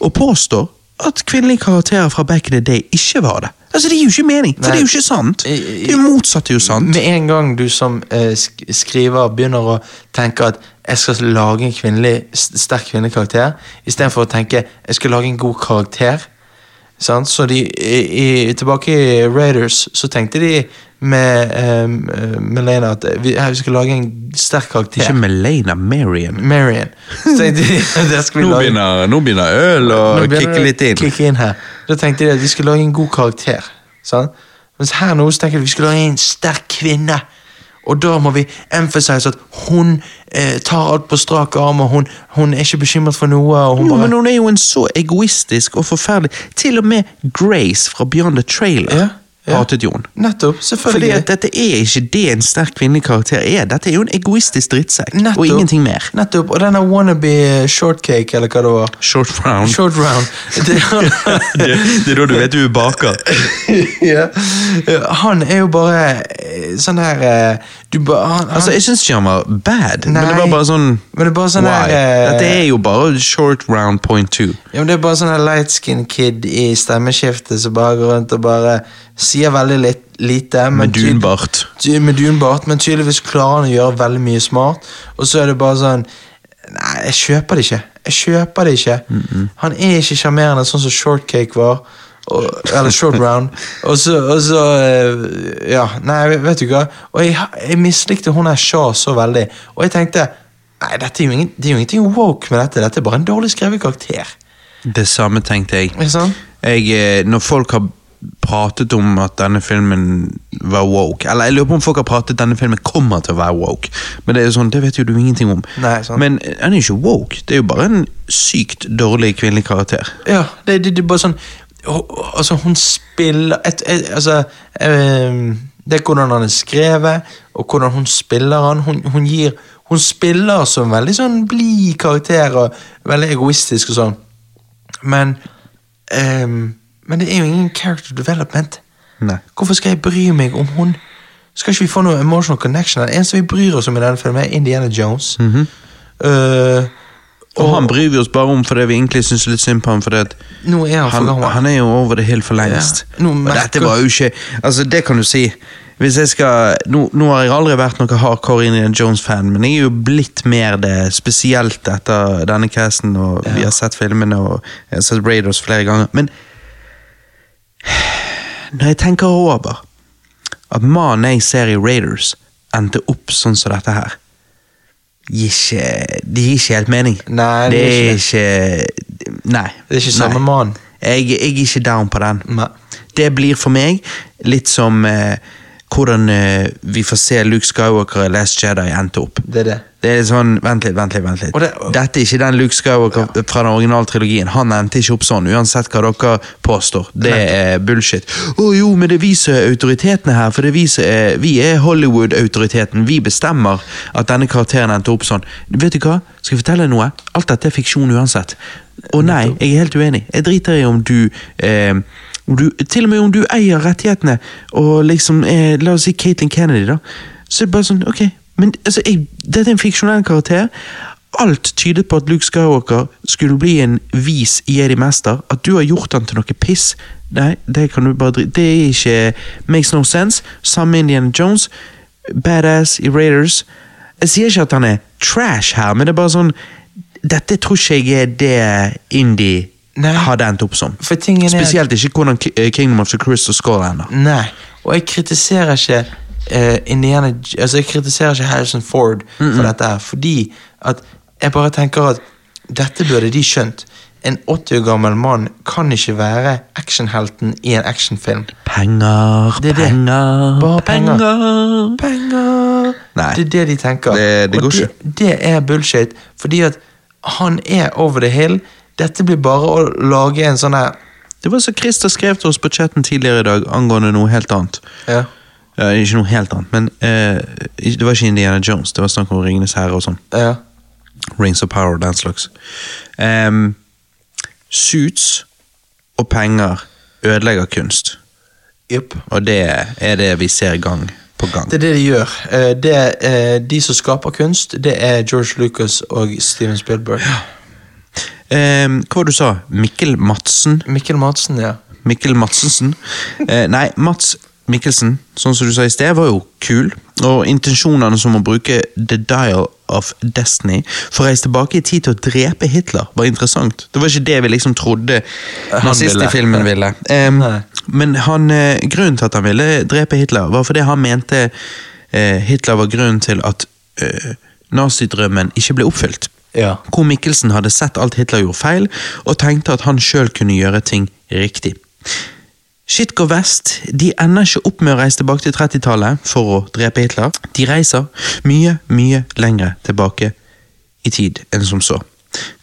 Og påstår at kvinnelige karakterer fra back in the day ikke var det. Altså, Det gir jo ikke mening, for Nei. det er jo ikke sant. Det er jo motsatt er jo sant. Med en gang du som eh, sk skriver begynner å tenke at jeg skal lage en kvinnelig, sterk kvinnelig karakter, istedenfor å tenke jeg skal lage en god karakter. Sant? Så de, i, i, tilbake i Raiders så tenkte de med um, Melena at vi, her, vi skal lage en sterk karakter. Ikke Melena, Marion. Marion. Så de der skal vi Nå begynner, nå begynner øl å kicke litt inn. Kick inn her. Da tenkte de at vi skulle lage en god karakter. Sant? Mens her nå så tenker de at vi skal lage en sterk kvinne. Og da må vi emphasize at hun eh, tar alt på strak arm, og hun, hun er ikke bekymret for noe. Hun Jo, bare, men hun er jo en så egoistisk og forferdelig Til og med Grace fra Beyond the Trailer ja. Hatet Jon. Nettopp, Fordi at dette er ikke det en sterk kvinnelig karakter er. Dette er jo en egoistisk drittsekk, og ingenting mer. Nettopp, Og denne wannabe shortcake, eller hva det var. Short round. Short round. Det, det, det er da du vet du er baker. ja. Han er jo bare eh, sånn her eh, du han, han, Altså, Jeg syns ikke han var bad, men det var bare sånn Men det er bare sånn Why? her eh, Dette er jo bare short round point two. Ja, men Det er bare sånn her light skin kid i stemmeskiftet som bare går rundt og bare sier veldig litt, lite. men Med dunbart. Med dunbart, men tydeligvis klarer han å gjøre veldig mye smart. Og så er det bare sånn Nei, jeg kjøper det ikke. Jeg kjøper det ikke. Han er ikke sjarmerende sånn som Shortcake var. Og, eller Short Round. Og så, og så eh, Ja, nei, vet du hva. Og jeg, jeg mislikte hun der Shaw så veldig. Og jeg tenkte Nei, dette er jo ingen, det er jo ingenting woke med dette. Dette er bare en dårlig skrevet karakter. Det samme tenkte jeg. Sånn? jeg, eh, når folk har pratet om at denne filmen var woke Eller jeg lurer på om folk har pratet at denne filmen kommer til å være woke. Men det er jo sånn, det vet jo du ingenting om. Nei, sant. Men han er jo ikke woke. Det er jo bare en sykt dårlig kvinnelig karakter. Ja, det, det, det er bare sånn Altså, hun spiller et, et, Altså øh, Det er hvordan han er skrevet, og hvordan hun spiller han. Hun, hun gir Hun spiller som veldig sånn blid karakter, og veldig egoistisk og sånn. Men ehm, Men det er jo ingen character development. Nei. Hvorfor skal jeg bry meg om hun? Skal ikke vi få noe emotional connection? Det eneste vi bryr oss om i denne filmen, er Indiana Jones. Eh, Og, han bryr vi oss bare om fordi vi egentlig syns litt synd på ham. Fordi Nå er han han, for han er jo over det hill for lengst. Ja. Og dette var jo ikke Altså, det kan du si. Hvis jeg skal, nå, nå har jeg aldri vært noe hardcore Indiana Jones-fan, men jeg er jo blitt mer det, spesielt etter denne casten, og vi har sett filmene og jeg har sett Raiders flere ganger. Men når jeg tenker over at mannen jeg ser i Raiders, endte opp sånn som dette her gir ikke, Det gir ikke helt mening. Nei, det det er ikke Nei. Det er ikke samme mann. Jeg, jeg er ikke down på den. Nei. Det blir for meg litt som eh, hvordan eh, vi får se Luke Skywalker i Last Jedi endte opp. Det er det. Det er sånn, Vent litt, vent litt. vent litt. Det- Dette er ikke den Luke Skywalker fra den originale trilogien. Han endte ikke opp sånn, uansett hva dere påstår. Det er bullshit. Å jo, men det viser autoritetene her, for det viser eh, vi er Hollywood-autoriteten. Vi bestemmer at denne karakteren endte opp sånn. Vet du hva? Skal jeg fortelle deg noe? Alt dette er fiksjon uansett. Og nei, jeg er helt uenig. Jeg driter i om du eh, du, til og med om du eier rettighetene, og liksom eh, La oss si Caitlyn Kennedy, da. Så er det bare sånn, ok Men altså, jeg, dette er en fiksjonell karakter. Alt tydet på at Luke Skywalker skulle bli en vis jedi-mester. At du har gjort han til noe piss. Nei, det kan du bare drite Det er ikke Makes no sense. Samme Indiana Jones. Badass i Raiders. Jeg sier ikke at han er trash her, men det er bare sånn Dette tror ikke jeg er det Indie Nei. hadde endt opp som. Spesielt ikke hvordan eh, Kingdom of the Crystal Skull ender. Nei, og jeg kritiserer ikke uh, Indiana Altså, jeg kritiserer ikke Harrison Ford for dette her, fordi at jeg bare tenker at dette burde de skjønt. en 80 år gammel mann kan ikke være actionhelten i en actionfilm. Penger, Det det. penger, Bare penger. penger. Penger! Nei. Det er det de tenker. Det- det går ikke. det, det er bullshit, fordi at han er over the hill. Dette blir bare å lage en sånn Det var så Christer skrev til oss på chatten tidligere i dag angående noe helt annet. ja. Ja, ikke noe helt annet, men uh, det var ikke Indiana Jones. Det var snakk om Ringenes herre og sånn. ja. Rings of Power og den slags. Um, suits og penger ødelegger kunst. Yep. Og det er det vi ser gang på gang. Det er det de gjør. Eh, Det, eh, de som skaper kunst, det er George Lucas og Steven Spielberg. Em, hva var det du sa? Mikkel Madsen? Mikkel Madsen, ja. Mikkel Madsensen? Eh, nei, Mats Mikkelsen, sånn som du sa i sted, var jo kul. Og intensjonene som å bruke The Dial of Destiny for å reise tilbake i tid til å drepe Hitler, var interessant. Det var ikke det vi liksom trodde nazistfilmen nazist ville. ville. Em, men han, eh, grunnen til at han ville drepe Hitler, var fordi han mente uh, Hitler var grunnen til at uh, nazidrømmen ikke ble oppfylt. Ja. Hvor Mikkelsen hadde sett alt Hitler gjorde feil, og tenkte at han sjøl kunne gjøre ting riktig. Shit går vest. De ender ikke opp med å reise tilbake til 30-tallet for å drepe Hitler. De reiser mye, mye lengre tilbake i tid enn som så.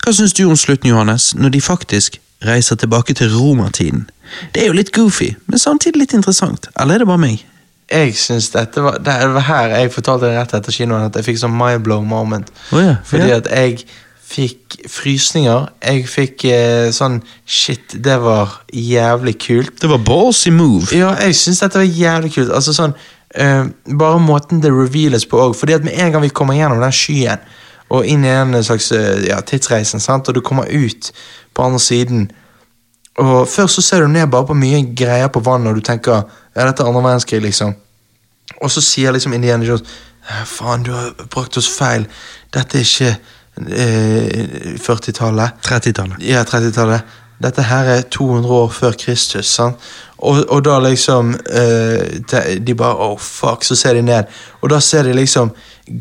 Hva syns du om slutten, Johannes, når de faktisk reiser tilbake til romertiden? Det er jo litt goofy, men samtidig litt interessant. Eller er det bare meg? Jeg synes dette var Det var her jeg fortalte det rett etter kinoen at jeg fikk sånn mindblow moment. Oh, ja, Fordi ja. at jeg fikk frysninger. Jeg fikk eh, sånn Shit, det var jævlig kult. Det var ballsy move. Ja, jeg syns dette var jævlig kult. Altså sånn eh, Bare måten det reveales på òg. Fordi at med en gang vi kommer gjennom den skyen og inn i en slags eh, ja, tidsreisen, sant? og du kommer ut på andre siden Og Først så ser du ned bare på mye greier på vannet, og du tenker er dette andre verdenskrig, liksom. Og så sier liksom Indiana Jones «Eh, Faen, du har brakt oss feil. Dette er ikke eh, 40-tallet. 30-tallet. Ja, 30-tallet. Dette her er 200 år før Kristus, sant? Og, og da liksom eh, de, de bare Oh, fuck. Så ser de ned, og da ser de liksom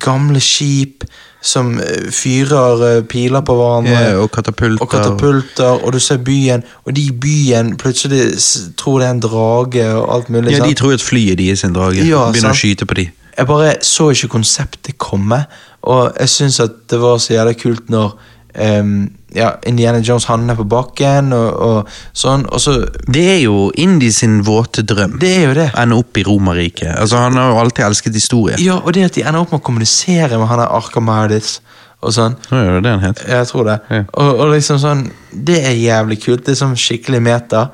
gamle skip som eh, fyrer eh, piler på hverandre. Ja, og katapulter. Og katapulter, og du ser byen, og de i byen plutselig tror det er en drage og alt mulig. Ja, sant? de tror at flyet deres er en drage. Ja, Begynner sant. å skyte på de. Jeg bare så ikke konseptet komme, og jeg syns at det var så jævla kult når ehm, ja, Indiana Jones havner på bakken og, og sånn, og så Det er jo Indy sin våte drøm. Det er jo det. Ende opp i Romerriket. Altså, han har jo alltid elsket historie. Ja, og det at de ender opp med å kommunisere med han der Arkamardis og sånn. Ja, det er det han het. Jeg tror det. Ja. Og, og liksom sånn Det er jævlig kult. Det er sånn skikkelig meta.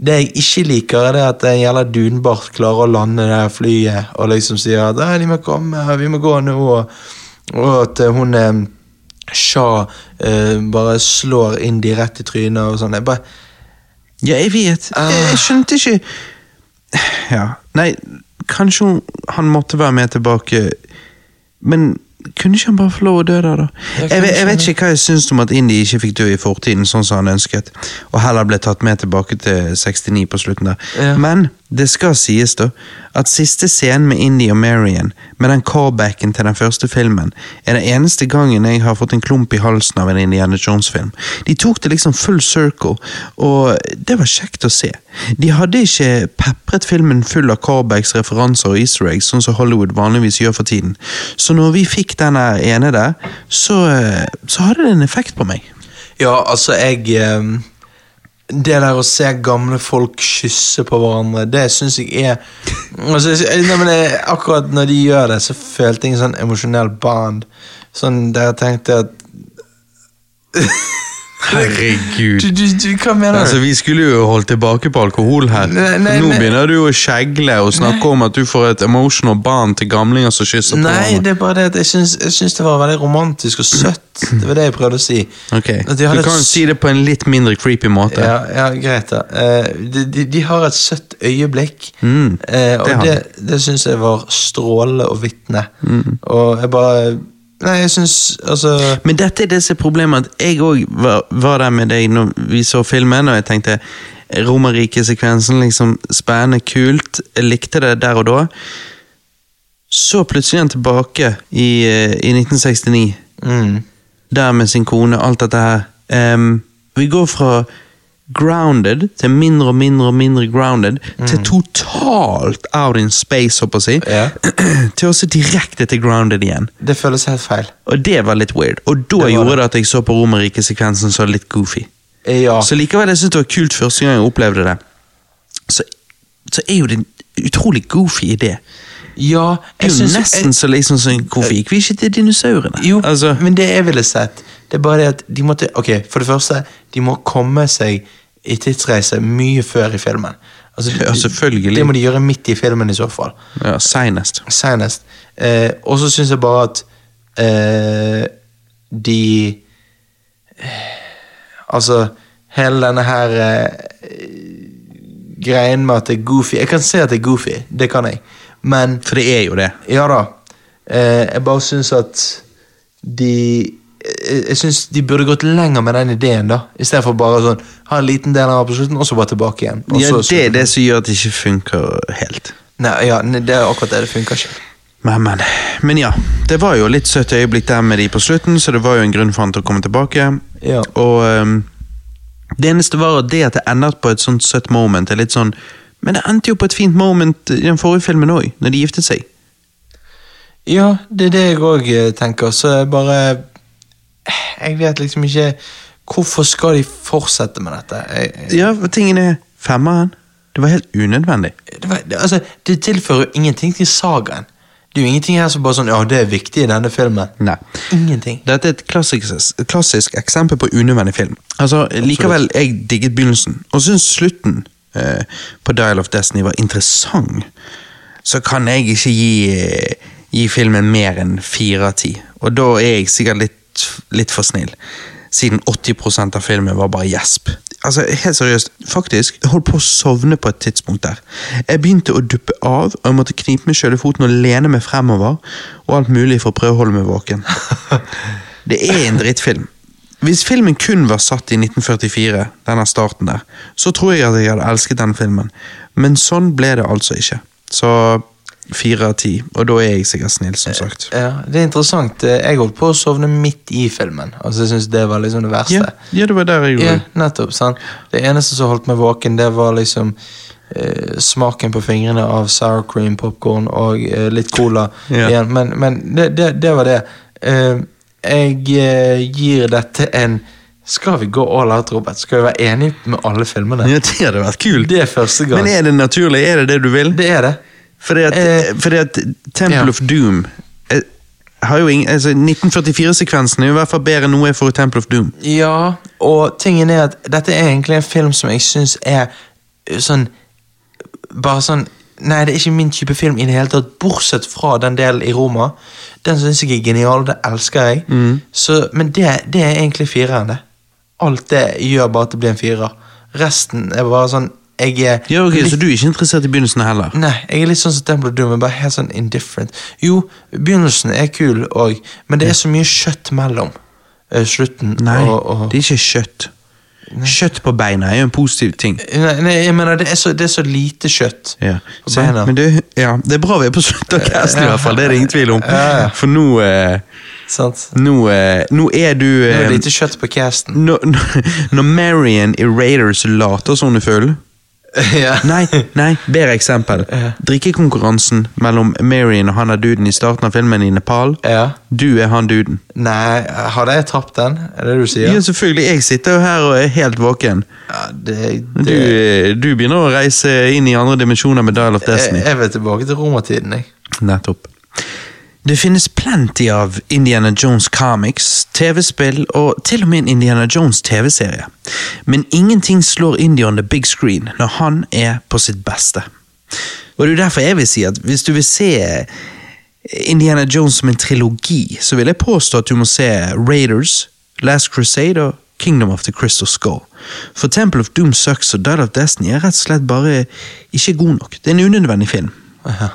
Det jeg ikke liker, er det at en jævla dunbart klarer å lande det flyet og liksom sier at de må komme, vi må gå nå, og, og at hun eh, Shah eh, bare slår Indi rett i trynet og sånn. Jeg bare Ja, jeg vet. Ah. Jeg, jeg skjønte ikke Ja, nei, kanskje han måtte være med tilbake, men kunne ikke han bare få lov å dø der, da? Jeg, vet- jeg vet ikke hva jeg syns om at Indi ikke fikk dø i fortiden, sånn som han ønsket, og heller ble tatt med tilbake til 69 på slutten der. Ja. Men det skal sies, da, at siste scenen med Indie og Marion, med den callbacken til den første filmen, er den eneste gangen jeg har fått en klump i halsen av en Indiana Jones-film. De tok det liksom full circle, og det var kjekt å se. De hadde ikke pepret filmen full av callbacks, referanser og easter eggs, sånn som Hollywood vanligvis gjør for tiden. Så når vi fikk den ene der, så, eh, så hadde det en effekt på meg. Ja, altså, jeg ehm, Det der å se gamle folk kysse på hverandre, det syns jeg er altså, nei, men jeg, Akkurat når de gjør det, så følte jeg en sånn emosjonell bond. Sånn der jeg tenkte at Herregud. du, du, du, Hva mener Altså. Vi skulle jo holdt tilbake på alkohol her. Nei, nei, Nå begynner du å skjegle og snakke om at du får et emotional barn til gamlinger som kysser på Nei, det er bare det at jeg syns, jeg syns det var veldig romantisk og søtt. Det var det jeg prøvde å si. Ok, Du kan si det på en litt mindre creepy måte. Ja, ja greit, da. Eh, de, de, de har et søtt øyeblikk, Mm, eh, og det det, det syns jeg var strålende å vitne. Mm. Og jeg bare Nei, jeg syns altså Men dette er det som er problemet, at jeg òg var, var der med deg når vi så filmen, og jeg tenkte Romerike-sekvensen, liksom spennende, kult, jeg likte det der og da. Så plutselig er han tilbake i, eh, i 1969, mm, der med sin kone, alt dette her. Um, Vi går fra grounded til mindre og mindre og mindre grounded, til totalt out in space, håper jeg å. Ja. til se direkte til grounded igjen. Det føles helt feil. Og det var litt weird. Og da det gjorde det. at jeg så på Romerike-sekvensen så litt goofy. Ja. Så likevel, jeg synes det var kult første gang jeg opplevde det. Så, så er jo det en utrolig goofy idé. ja Det er jo synes- nesten så liksom sånn Hvorfor gikk vi ikke til dinosaurene? Jo, altså, men det jeg ville sett, det er bare det at de måtte Ok, for det første, de må komme seg i tidsreise mye før i filmen. Altså, Ja, selvfølgelig. Det må de gjøre midt i filmen i så fall. ja, Seinest. Senest. Eh, og så syns jeg bare at eh, de eh, Altså, hele denne her eh, greien med at det er goofy Jeg kan se at det er goofy, det kan jeg, men For det er jo det. ja da. Eh, jeg bare syns at de Jeg, jeg syns de burde gått lenger med den ideen, da. Istedenfor bare sånn ha en liten del av den på slutten, og så bare tilbake igjen. Ja, så- det er det som gjør at det ikke funker helt. Nei, ja, det er akkurat det. Det funker ikke. Men, men. Men ja, det var jo litt søtt øyeblikk der med de på slutten, så det var jo en grunn for han til å komme tilbake. Ja. Og um, det eneste var at det at det endet på et sånt søtt moment, er litt sånn Men det endte jo på et fint moment i den forrige filmen òg, når de giftet seg. Ja, det er det jeg òg tenker. Så jeg bare Jeg vet liksom ikke Hvorfor skal de fortsette med dette? Jeg, jeg, Ja, tingen er femmeren. Det var helt unødvendig. det, var, det, altså, det tilfører jo ingenting til sagaen. Det er jo ingenting her som bare sånn Ja, det er viktig i denne filmen. Nei. Ingenting. Dette er et klassisk, et klassisk eksempel på unødvendig film. Altså, Likevel, jeg digget begynnelsen, og syns slutten eh, på Dial of Destiny var interessant. Så kan jeg ikke gi, eh, gi filmen mer enn fire av ti. Og da er jeg sikkert litt, litt for snill. Siden 80% av filmen var bare gjesp. Altså, helt seriøst, faktisk, jeg holdt på å sovne på et tidspunkt der. Jeg begynte å duppe av, og jeg måtte knipe meg sjøl i foten og lene meg fremover, og alt mulig for å prøve å holde meg våken. Det er en drittfilm. Hvis filmen kun var satt i 1944, denne starten der, så tror jeg at jeg hadde elsket den filmen. Men sånn ble det altså ikke. Så fire av ti, og da er jeg sikkert snill, som sagt. Ja, Det er interessant. Eh, Jeg holdt på å sovne midt i filmen. Altså, Jeg syns det var liksom det verste. Ja, ja det var der jeg Ja, gjorde. nettopp. sant? Det eneste som holdt meg våken, det var liksom eh, smaken på fingrene av sour cream popcorn og eh, litt cola Ja. igjen. Men, men det, det, det var det. Eh, jeg eh, gir dette en Skal vi gå all out, Robert? Skal vi være enige med alle filmene? Ja, det hadde vært kult. Det er første gang. Men er det naturlig? Er det det du vil? det er det. Fordi at, Eh, fordi at Temple ja. of Doom eh, har jo ingen, altså 1944-sekvensen er jo i hvert fall bedre enn noe får i Temple of Doom. Ja, og tingen er at dette er egentlig en film som jeg syns er uh, sånn Bare sånn Nei, det er ikke min type film i det hele tatt, bortsett fra den delen i Roma. Den syns jeg er genial, det elsker jeg. Så, men det, det er egentlig fireren, det. Alt det gjør bare at det blir en firer. Resten er bare sånn Jeg er Ja, ok, litt- Så du er ikke interessert i begynnelsen heller? Nei, jeg er litt sånn som Temple Doom, men bare helt sånn indifferent. Jo, begynnelsen er kul òg, men det er så mye kjøtt mellom uh, slutten Nei, og, og det er ikke kjøtt. Kjøtt på beina er jo en positiv ting. Nei, nei, jeg mener, det er så, det er så lite kjøtt Ja. på Se, beina. men det, ja, det er bra vi er på slutten av casten, i hvert fall. Det er det ingen tvil om. For nå eh, Sant? Nå, eh, nå er du Nå er det lite kjøtt på casten. Når, når Marion i Raiders later som hun er full ja. Nei, nei, bedre eksempel. Ja. Drikkekonkurransen mellom Marion og han er duden i starten av filmen i Nepal. ja. Du er han duden. Nei, hadde jeg tapt den? Er det du sier? Ja, selvfølgelig. Jeg sitter jo her og er helt våken. Ja, det, det, Du, du begynner å reise inn i andre dimensjoner med Dial of jeg, Destiny. jeg vil tilbake til romertiden, jeg. Nettopp. Det finnes plenty av Indiana Jones comics, TV-spill og til og med en Indiana Jones TV-serie. Men ingenting slår Indy on the big screen når han er på sitt beste. Og det er derfor jeg vil si at hvis du vil se Indiana Jones som en trilogi, så vil jeg påstå at du må se Raiders, Last Crusade og Kingdom of the Crystal Skull. For Temple of Doom Sucks og Dial of Destiny er rett og slett bare ikke god nok. Det er en unødvendig film. Aha.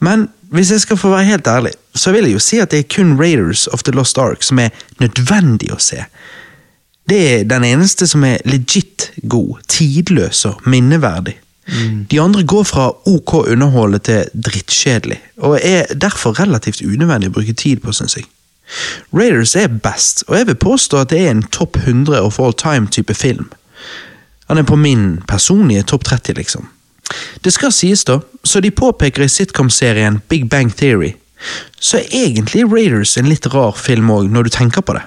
Men hvis jeg skal få være helt ærlig, så vil jeg jo si at det er kun Raiders of the Lost Ark som er nødvendig å se. Det er den eneste som er legit god, tidløs og minneverdig. De andre går fra ok underholdet til drittkjedelig, og er derfor relativt unødvendig å bruke tid på, syns jeg. Raiders er best, og jeg vil påstå at det er en topp 100 of all time-type film. Han er på min personlige topp 30, liksom. Det skal sies, da, så de påpeker i sitcom-serien Big Bang Theory, så er egentlig Raiders en litt rar film òg, når du tenker på det.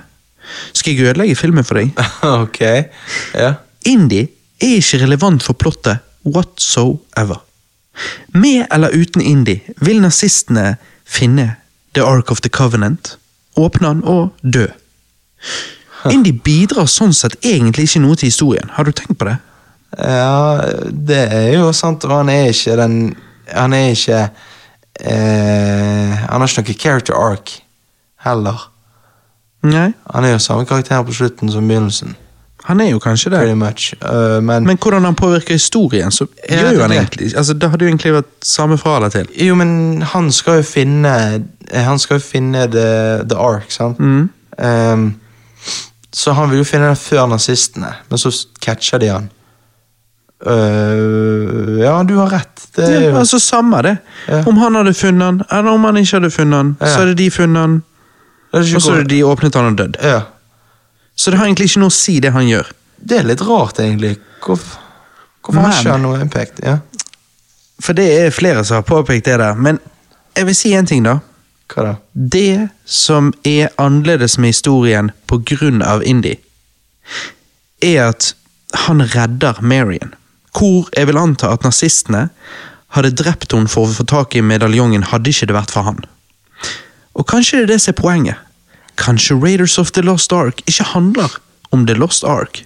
Skal jeg ødelegge filmen for deg? ok, ja. Indie er ikke relevant for plottet whatsoever. Med eller uten Indie vil nazistene finne The Ark of the Covenant, åpne den og dø. Indie bidrar sånn sett egentlig ikke noe til historien. Har du tenkt på det? Ja, det er jo sant, og han er ikke den Han er ikke eh, Han har ikke noe character arc heller. Nei, Han er jo samme karakter på slutten som begynnelsen. han er jo kanskje det. Much. Uh, men, Men hvordan han påvirker historien, så Ja, gjør jo han det. egentlig Altså, Det hadde jo egentlig vært samme fra eller til. Jo, men han skal jo finne eh, Han skal jo finne The, the Ark, sant? Mm. Um, så han vil jo finne den før nazistene, men så catcher de han. Øh, ja, du har rett. Det er Ja, altså Samme det. Ja. Om han hadde funnet han, eller om han ikke hadde funnet han, så hadde de funnet han, og så hadde de åpnet han og dødd. Så det har egentlig ikke noe å si, det han gjør. Det er litt rart, egentlig. Hvorfor, hvorfor har ikke han noe impact? Ja. For det er flere som har påpekt det der. Men jeg vil si én ting, da. Hva da? Det som er annerledes med historien på grunn av Indie, er at han redder Marion. Hvor jeg vil anta at nazistene hadde drept henne for å få tak i medaljongen, hadde ikke det vært for han. Og kanskje det er det som er poenget. Kanskje Raiders of the Lost Ark ikke handler om The Lost Ark.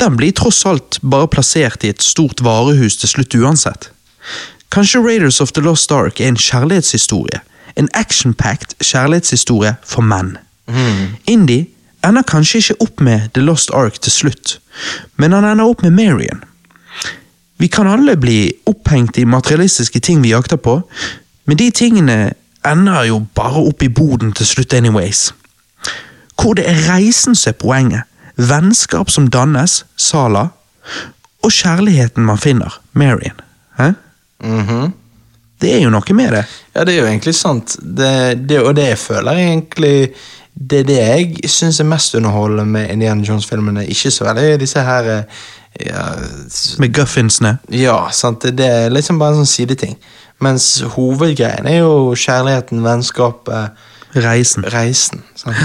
Den blir tross alt bare plassert i et stort varehus til slutt uansett. Kanskje Raiders of the Lost Ark er en kjærlighetshistorie. En action-packed kjærlighetshistorie for menn. Indie ender kanskje ikke opp med The Lost Ark til slutt, men han ender opp med Marion. Vi kan alle bli opphengt i materialistiske ting vi jakter på, men de tingene ender jo bare opp i boden til slutt anyways. Hvor det er reisen som er poenget, vennskap som dannes, Sala, og kjærligheten man finner, Marion. Hæ? Mhm. Det er jo noe med det. Ja, det er jo egentlig sant. Det, det, og det jeg føler jeg egentlig Det er det jeg syns er mest underholdende med Indiana Jones-filmene. Ikke så veldig disse her eh, ja, Med guffinsene. ja, sant. Det er liksom bare en sånn sideting. Mens hovedgreien er jo kjærligheten, vennskapet, Reisen. reisen. Sant?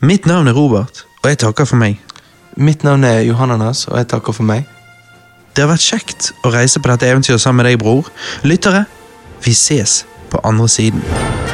Mitt navn er Robert, og jeg takker for meg. Mitt navn er Johannes, og jeg takker for meg. Det har vært kjekt å reise på dette eventyret sammen med deg, bror. Lyttere, vi ses på andre siden.